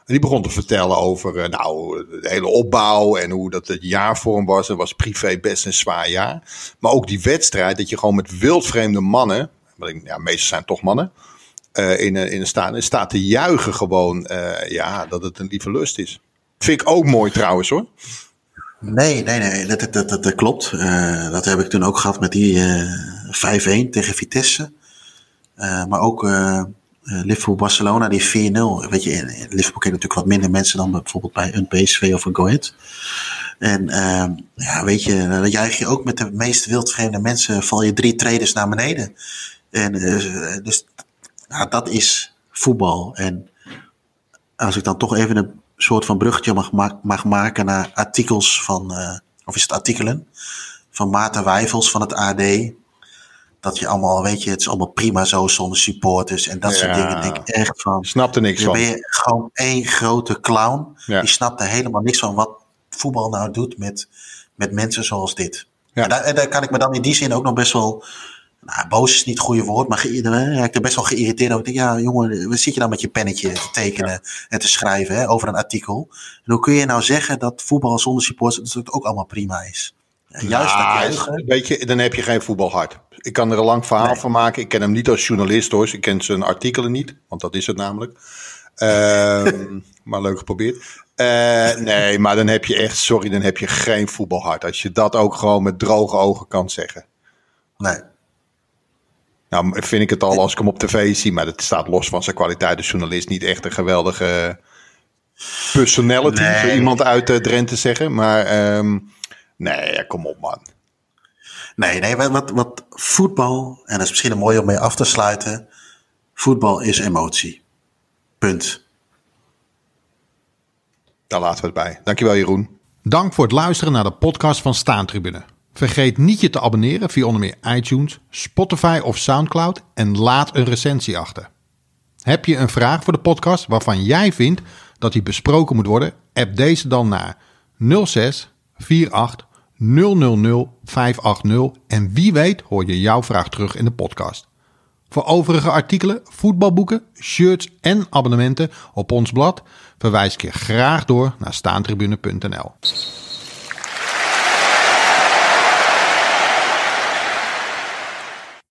ehm, die begon te vertellen over eh, nou, de hele opbouw en hoe dat het jaar was. Het was privé best een zwaar jaar. Maar ook die wedstrijd, dat je gewoon met wildvreemde mannen, want ik- ja, meestal zijn toch mannen, eh, in, een- in een staat, staat te juichen gewoon, eh, ja, dat het een lieve lust is. Vind ik ook mooi trouwens hoor. Nee, nee, nee, dat, dat, dat, klopt. Eh, dat heb ik toen ook gehad met die eh 5-1 tegen Vitesse. Eh, maar ook eh eh, Liverpool-Barcelona, die 4-0. Weet je, in, Liverpool kent natuurlijk wat minder mensen dan bijvoorbeeld bij een PSV of een Go Ahead. En eh, ja, weet je, dan juich je ook met de meest wildvreemde mensen, val je drie traders naar beneden. En eh, dus ja, dat is voetbal. En als ik dan toch even een soort van bruggetje mag, ma- mag maken naar artikels van, eh, of is het artikelen, van Maarten Wijfels van het AD. Dat je allemaal, weet je, het is allemaal prima zo zonder supporters en dat soort dingen. Denk ik echt van, Ik snap er niks dan van. ben je gewoon één grote clown. Ja. Die snapt er helemaal niks van wat voetbal nou doet met, met mensen zoals dit. Ja. En, daar, en daar kan ik me dan in die zin ook nog best wel. Nou, boos is niet het goede woord, maar raak ik er best wel geïrriteerd over. Ik denk, ja, jongen, wat zit je dan met je pennetje te tekenen en te schrijven hè, over een artikel? En hoe kun je nou zeggen dat voetbal zonder supporters dat het ook allemaal prima is? En juist dat juichen. weet je, dan heb je geen voetbalhart. Ik kan er een lang verhaal Nee. van maken. Ik ken hem niet als journalist hoor. Ik ken zijn artikelen niet, want dat is het namelijk. Ehm, (laughs) maar leuk geprobeerd. Eh, nee, maar dan heb je echt, sorry, dan heb je geen voetbalhart. Als je dat ook gewoon met droge ogen kan zeggen. Nee. Nou, vind ik het al als ik hem op tv zie, maar dat staat los van zijn kwaliteit als journalist niet echt een geweldige personality, Nee. voor iemand uit eh, Drenthe zeggen. Maar ehm, nee, kom op man. Nee, nee, wat, wat, voetbal, en dat is misschien een mooi om mee af te sluiten. Voetbal is emotie. Punt. Daar laten we het bij. Dankjewel Jeroen. Dank voor het luisteren naar de podcast van Staantribune. Vergeet niet je te abonneren via onder meer iTunes, Spotify of Soundcloud en laat een recensie achter. Heb je een vraag voor de podcast waarvan jij vindt dat die besproken moet worden? App deze dan naar 06 48 000 580 en wie weet hoor je jouw vraag terug in de podcast. Voor overige artikelen, voetbalboeken, shirts en abonnementen op ons blad verwijs ik je graag door naar staantribune.nl.